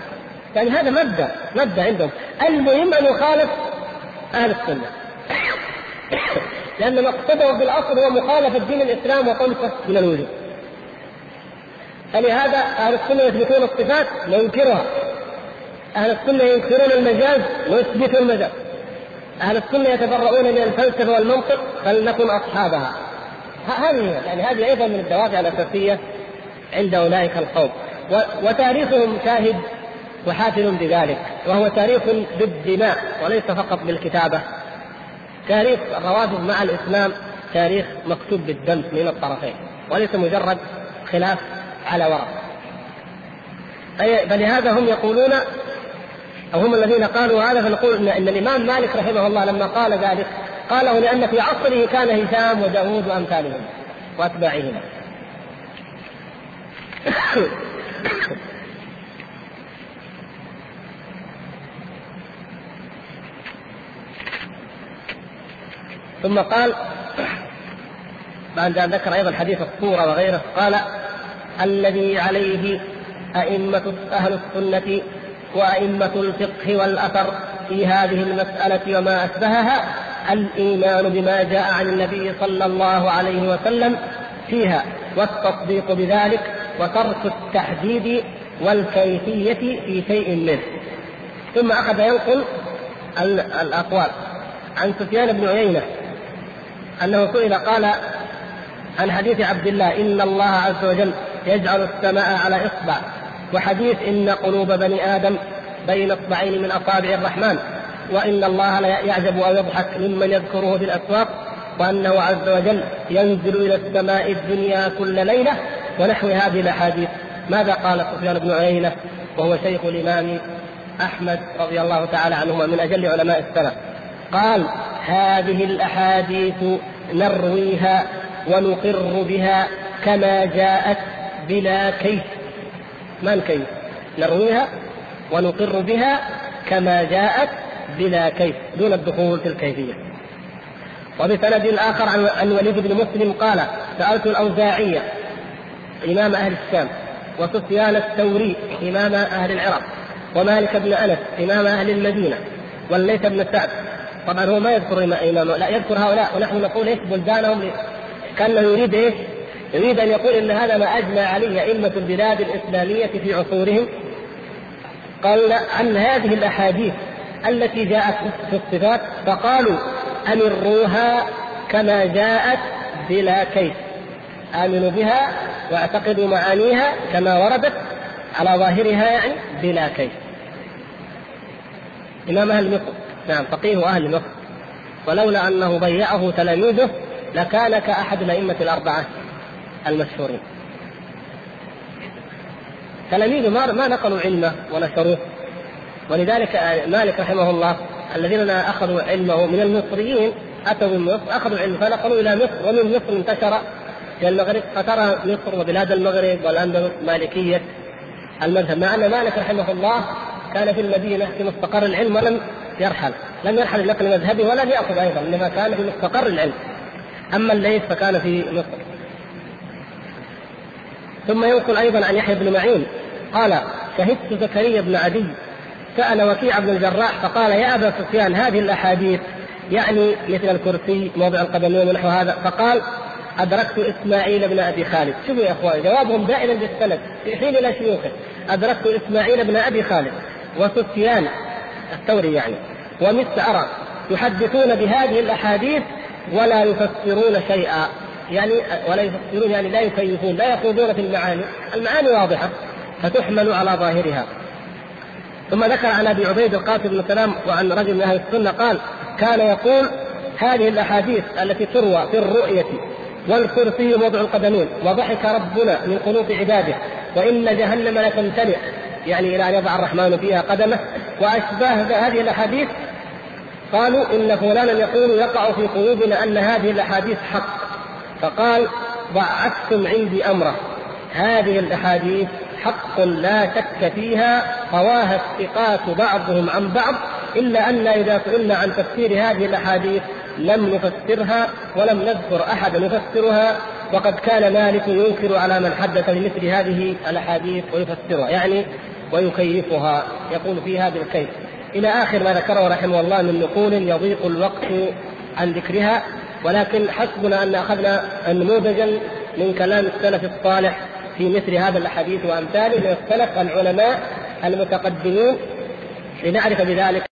Speaker 1: يعني هذا مبدأ مبدأ عندهم. المهم أن يخالف أهل السنة. لأن مقصده بالاصل هو مخالفة دين الإسلام وطمسه من الوجود. فلهذا أهل السنة يثبتون الصفات وينكرها أهل السنة ينكرون المجاز ويثبتون المجاز. أهل السنة يتبرؤون من الفلسفة والمنطق فلنكن أصحابها. هذه يعني هذه أيضا من الدوافع الأساسية عند أولئك القوم. وتاريخهم شاهد وحافل بذلك وهو تاريخ بالدماء وليس فقط بالكتابة. تاريخ الروافض مع الإسلام تاريخ مكتوب بالدم من الطرفين وليس مجرد خلاف على ورق. فلهذا هم يقولون أو هم الذين قالوا هذا فنقول إن الإمام مالك رحمه الله لما قال ذلك قاله لأن في عصره كان هشام وداوود وأمثالهم وأتباعهما. ثم قال بعد أن ذكر أيضا حديث الصورة وغيره قال الذي عليه أئمة أهل السنة وأئمة الفقه والأثر في هذه المسألة وما أشبهها الإيمان بما جاء عن النبي صلى الله عليه وسلم فيها والتصديق بذلك وترك التحديد والكيفية في شيء منه. ثم أخذ ينقل الأقوال. عن سفيان بن عيينة أنه سئل قال عن حديث عبد الله إن الله عز وجل يجعل السماء على إصبع. وحديث إن قلوب بني آدم بين إصبعين من أصابع الرحمن. وإن الله لا يعجب أو يضحك ممن يذكره في الأسواق. وأنه عز وجل ينزل إلى السماء الدنيا كل ليلة ونحو هذه الأحاديث. ماذا قال سفيان بن عيينة وهو شيخ الإمام أحمد رضي الله تعالى عنهما من أجل علماء السلف؟ قال هذه الأحاديث نرويها ونقر بها كما جاءت بلا كيف. ما الكيف نرويها ونقر بها كما جاءت بلا كيف دون الدخول في الكيفية. وبسند آخر عن الوليد بن مسلم قال سألت الأوزاعية إمام أهل الشام وسفيان الثوري إمام أهل العراق ومالك بن أنس إمام أهل المدينة والليث بن سعد. طبعا هو ما يذكر إمام لا يذكر هؤلاء ونحن نقول إيش؟ بلدانهم كأنه يريد إيش؟ يريد أن يقول إن هذا ما أجمع عليه أئمة البلاد الإسلامية في عصورهم. قال عن هذه الأحاديث التي جاءت في الصفات فقالوا أمروها كما جاءت بلا كيف آمنوا بها واعتقدوا معانيها كما وردت على ظاهرها يعني بلا كيف. إمام أهل مصر نعم فقيه أهل مصر. ولولا أنه ضيعه تلاميذه لكان كأحد الأئمة الأربعة المشهورين. تلاميذه ما ما نقلوا علمه ونشروه. ولذلك مالك رحمه الله الذين أخذوا علمه من المصريين أتوا من مصر أخذوا علمه فنقلوا إلى مصر ومن مصر انتشر إلى المغرب فترى مصر وبلاد المغرب والاندلس مالكية المذهب مع أن مالك رحمه الله كان في المدينة في مستقر العلم ولم يرحل لم يرحل لنقل مذهبه ولم يأخذ أيضا إنما كان في مستقر العلم. أما الليث فكان في مصر. ثم ينقل أيضا عن يحيى بن معين قال شهدت زكريا بن عدي سأل وكيع بن الجراح فقال يا أبا سفيان هذه الأحاديث يعني مثل الكرسي موضع القدمين ونحو هذا. فقال أدركت إسماعيل بن أبي خالد. شوفوا يا إخواني جوابهم دائما بالسند في حين إلى شيوخه أدركت إسماعيل بن أبي خالد وسفيان الثوري يعني ومسعر يحدثون بهذه الأحاديث ولا يفسرون شيئا. يعني ولا يفسرون يعني لا يكيفون لا يخوضون في المعاني. المعاني واضحة فتحمل على ظاهرها. ثم ذكر عن أبي عبيد القاسم بن سلام وعن رجل من أهل السنة قال كان يقول هذه الأحاديث التي تروى في الرؤية والكرسي موضع القدمين. وضحك ربنا من قلوب عباده. وإن جهنم لتمتلئ يعني إلى أن يضع الرحمن فيها قدمه. وأشباه هذه الأحاديث قالوا إن فلانا يقول يقع في قلوبنا أن هذه الأحاديث حق. فقال ضعفتم عندي أمره. هذه الأحاديث حق لا شك فيها. قواها الثقات بعضهم عن بعض. إلا أن إذا سئلنا عن تفسير هذه الأحاديث لم نفسرها ولم نذكر احدا يفسرها وقد كان مالك ينكر على من حدث بمثل هذه الأحاديث ويفسرها يعني ويكيفها يقول في هذا الكيف إلى آخر ما ذكره رحمه الله من نقول يضيق الوقت عن ذكرها ولكن حسبنا أن أخذنا نموذجا من كلام السلف الصالح في مثل هذا الحديث وأمثاله من السلف العلماء المتقدمين لنعرف بذلك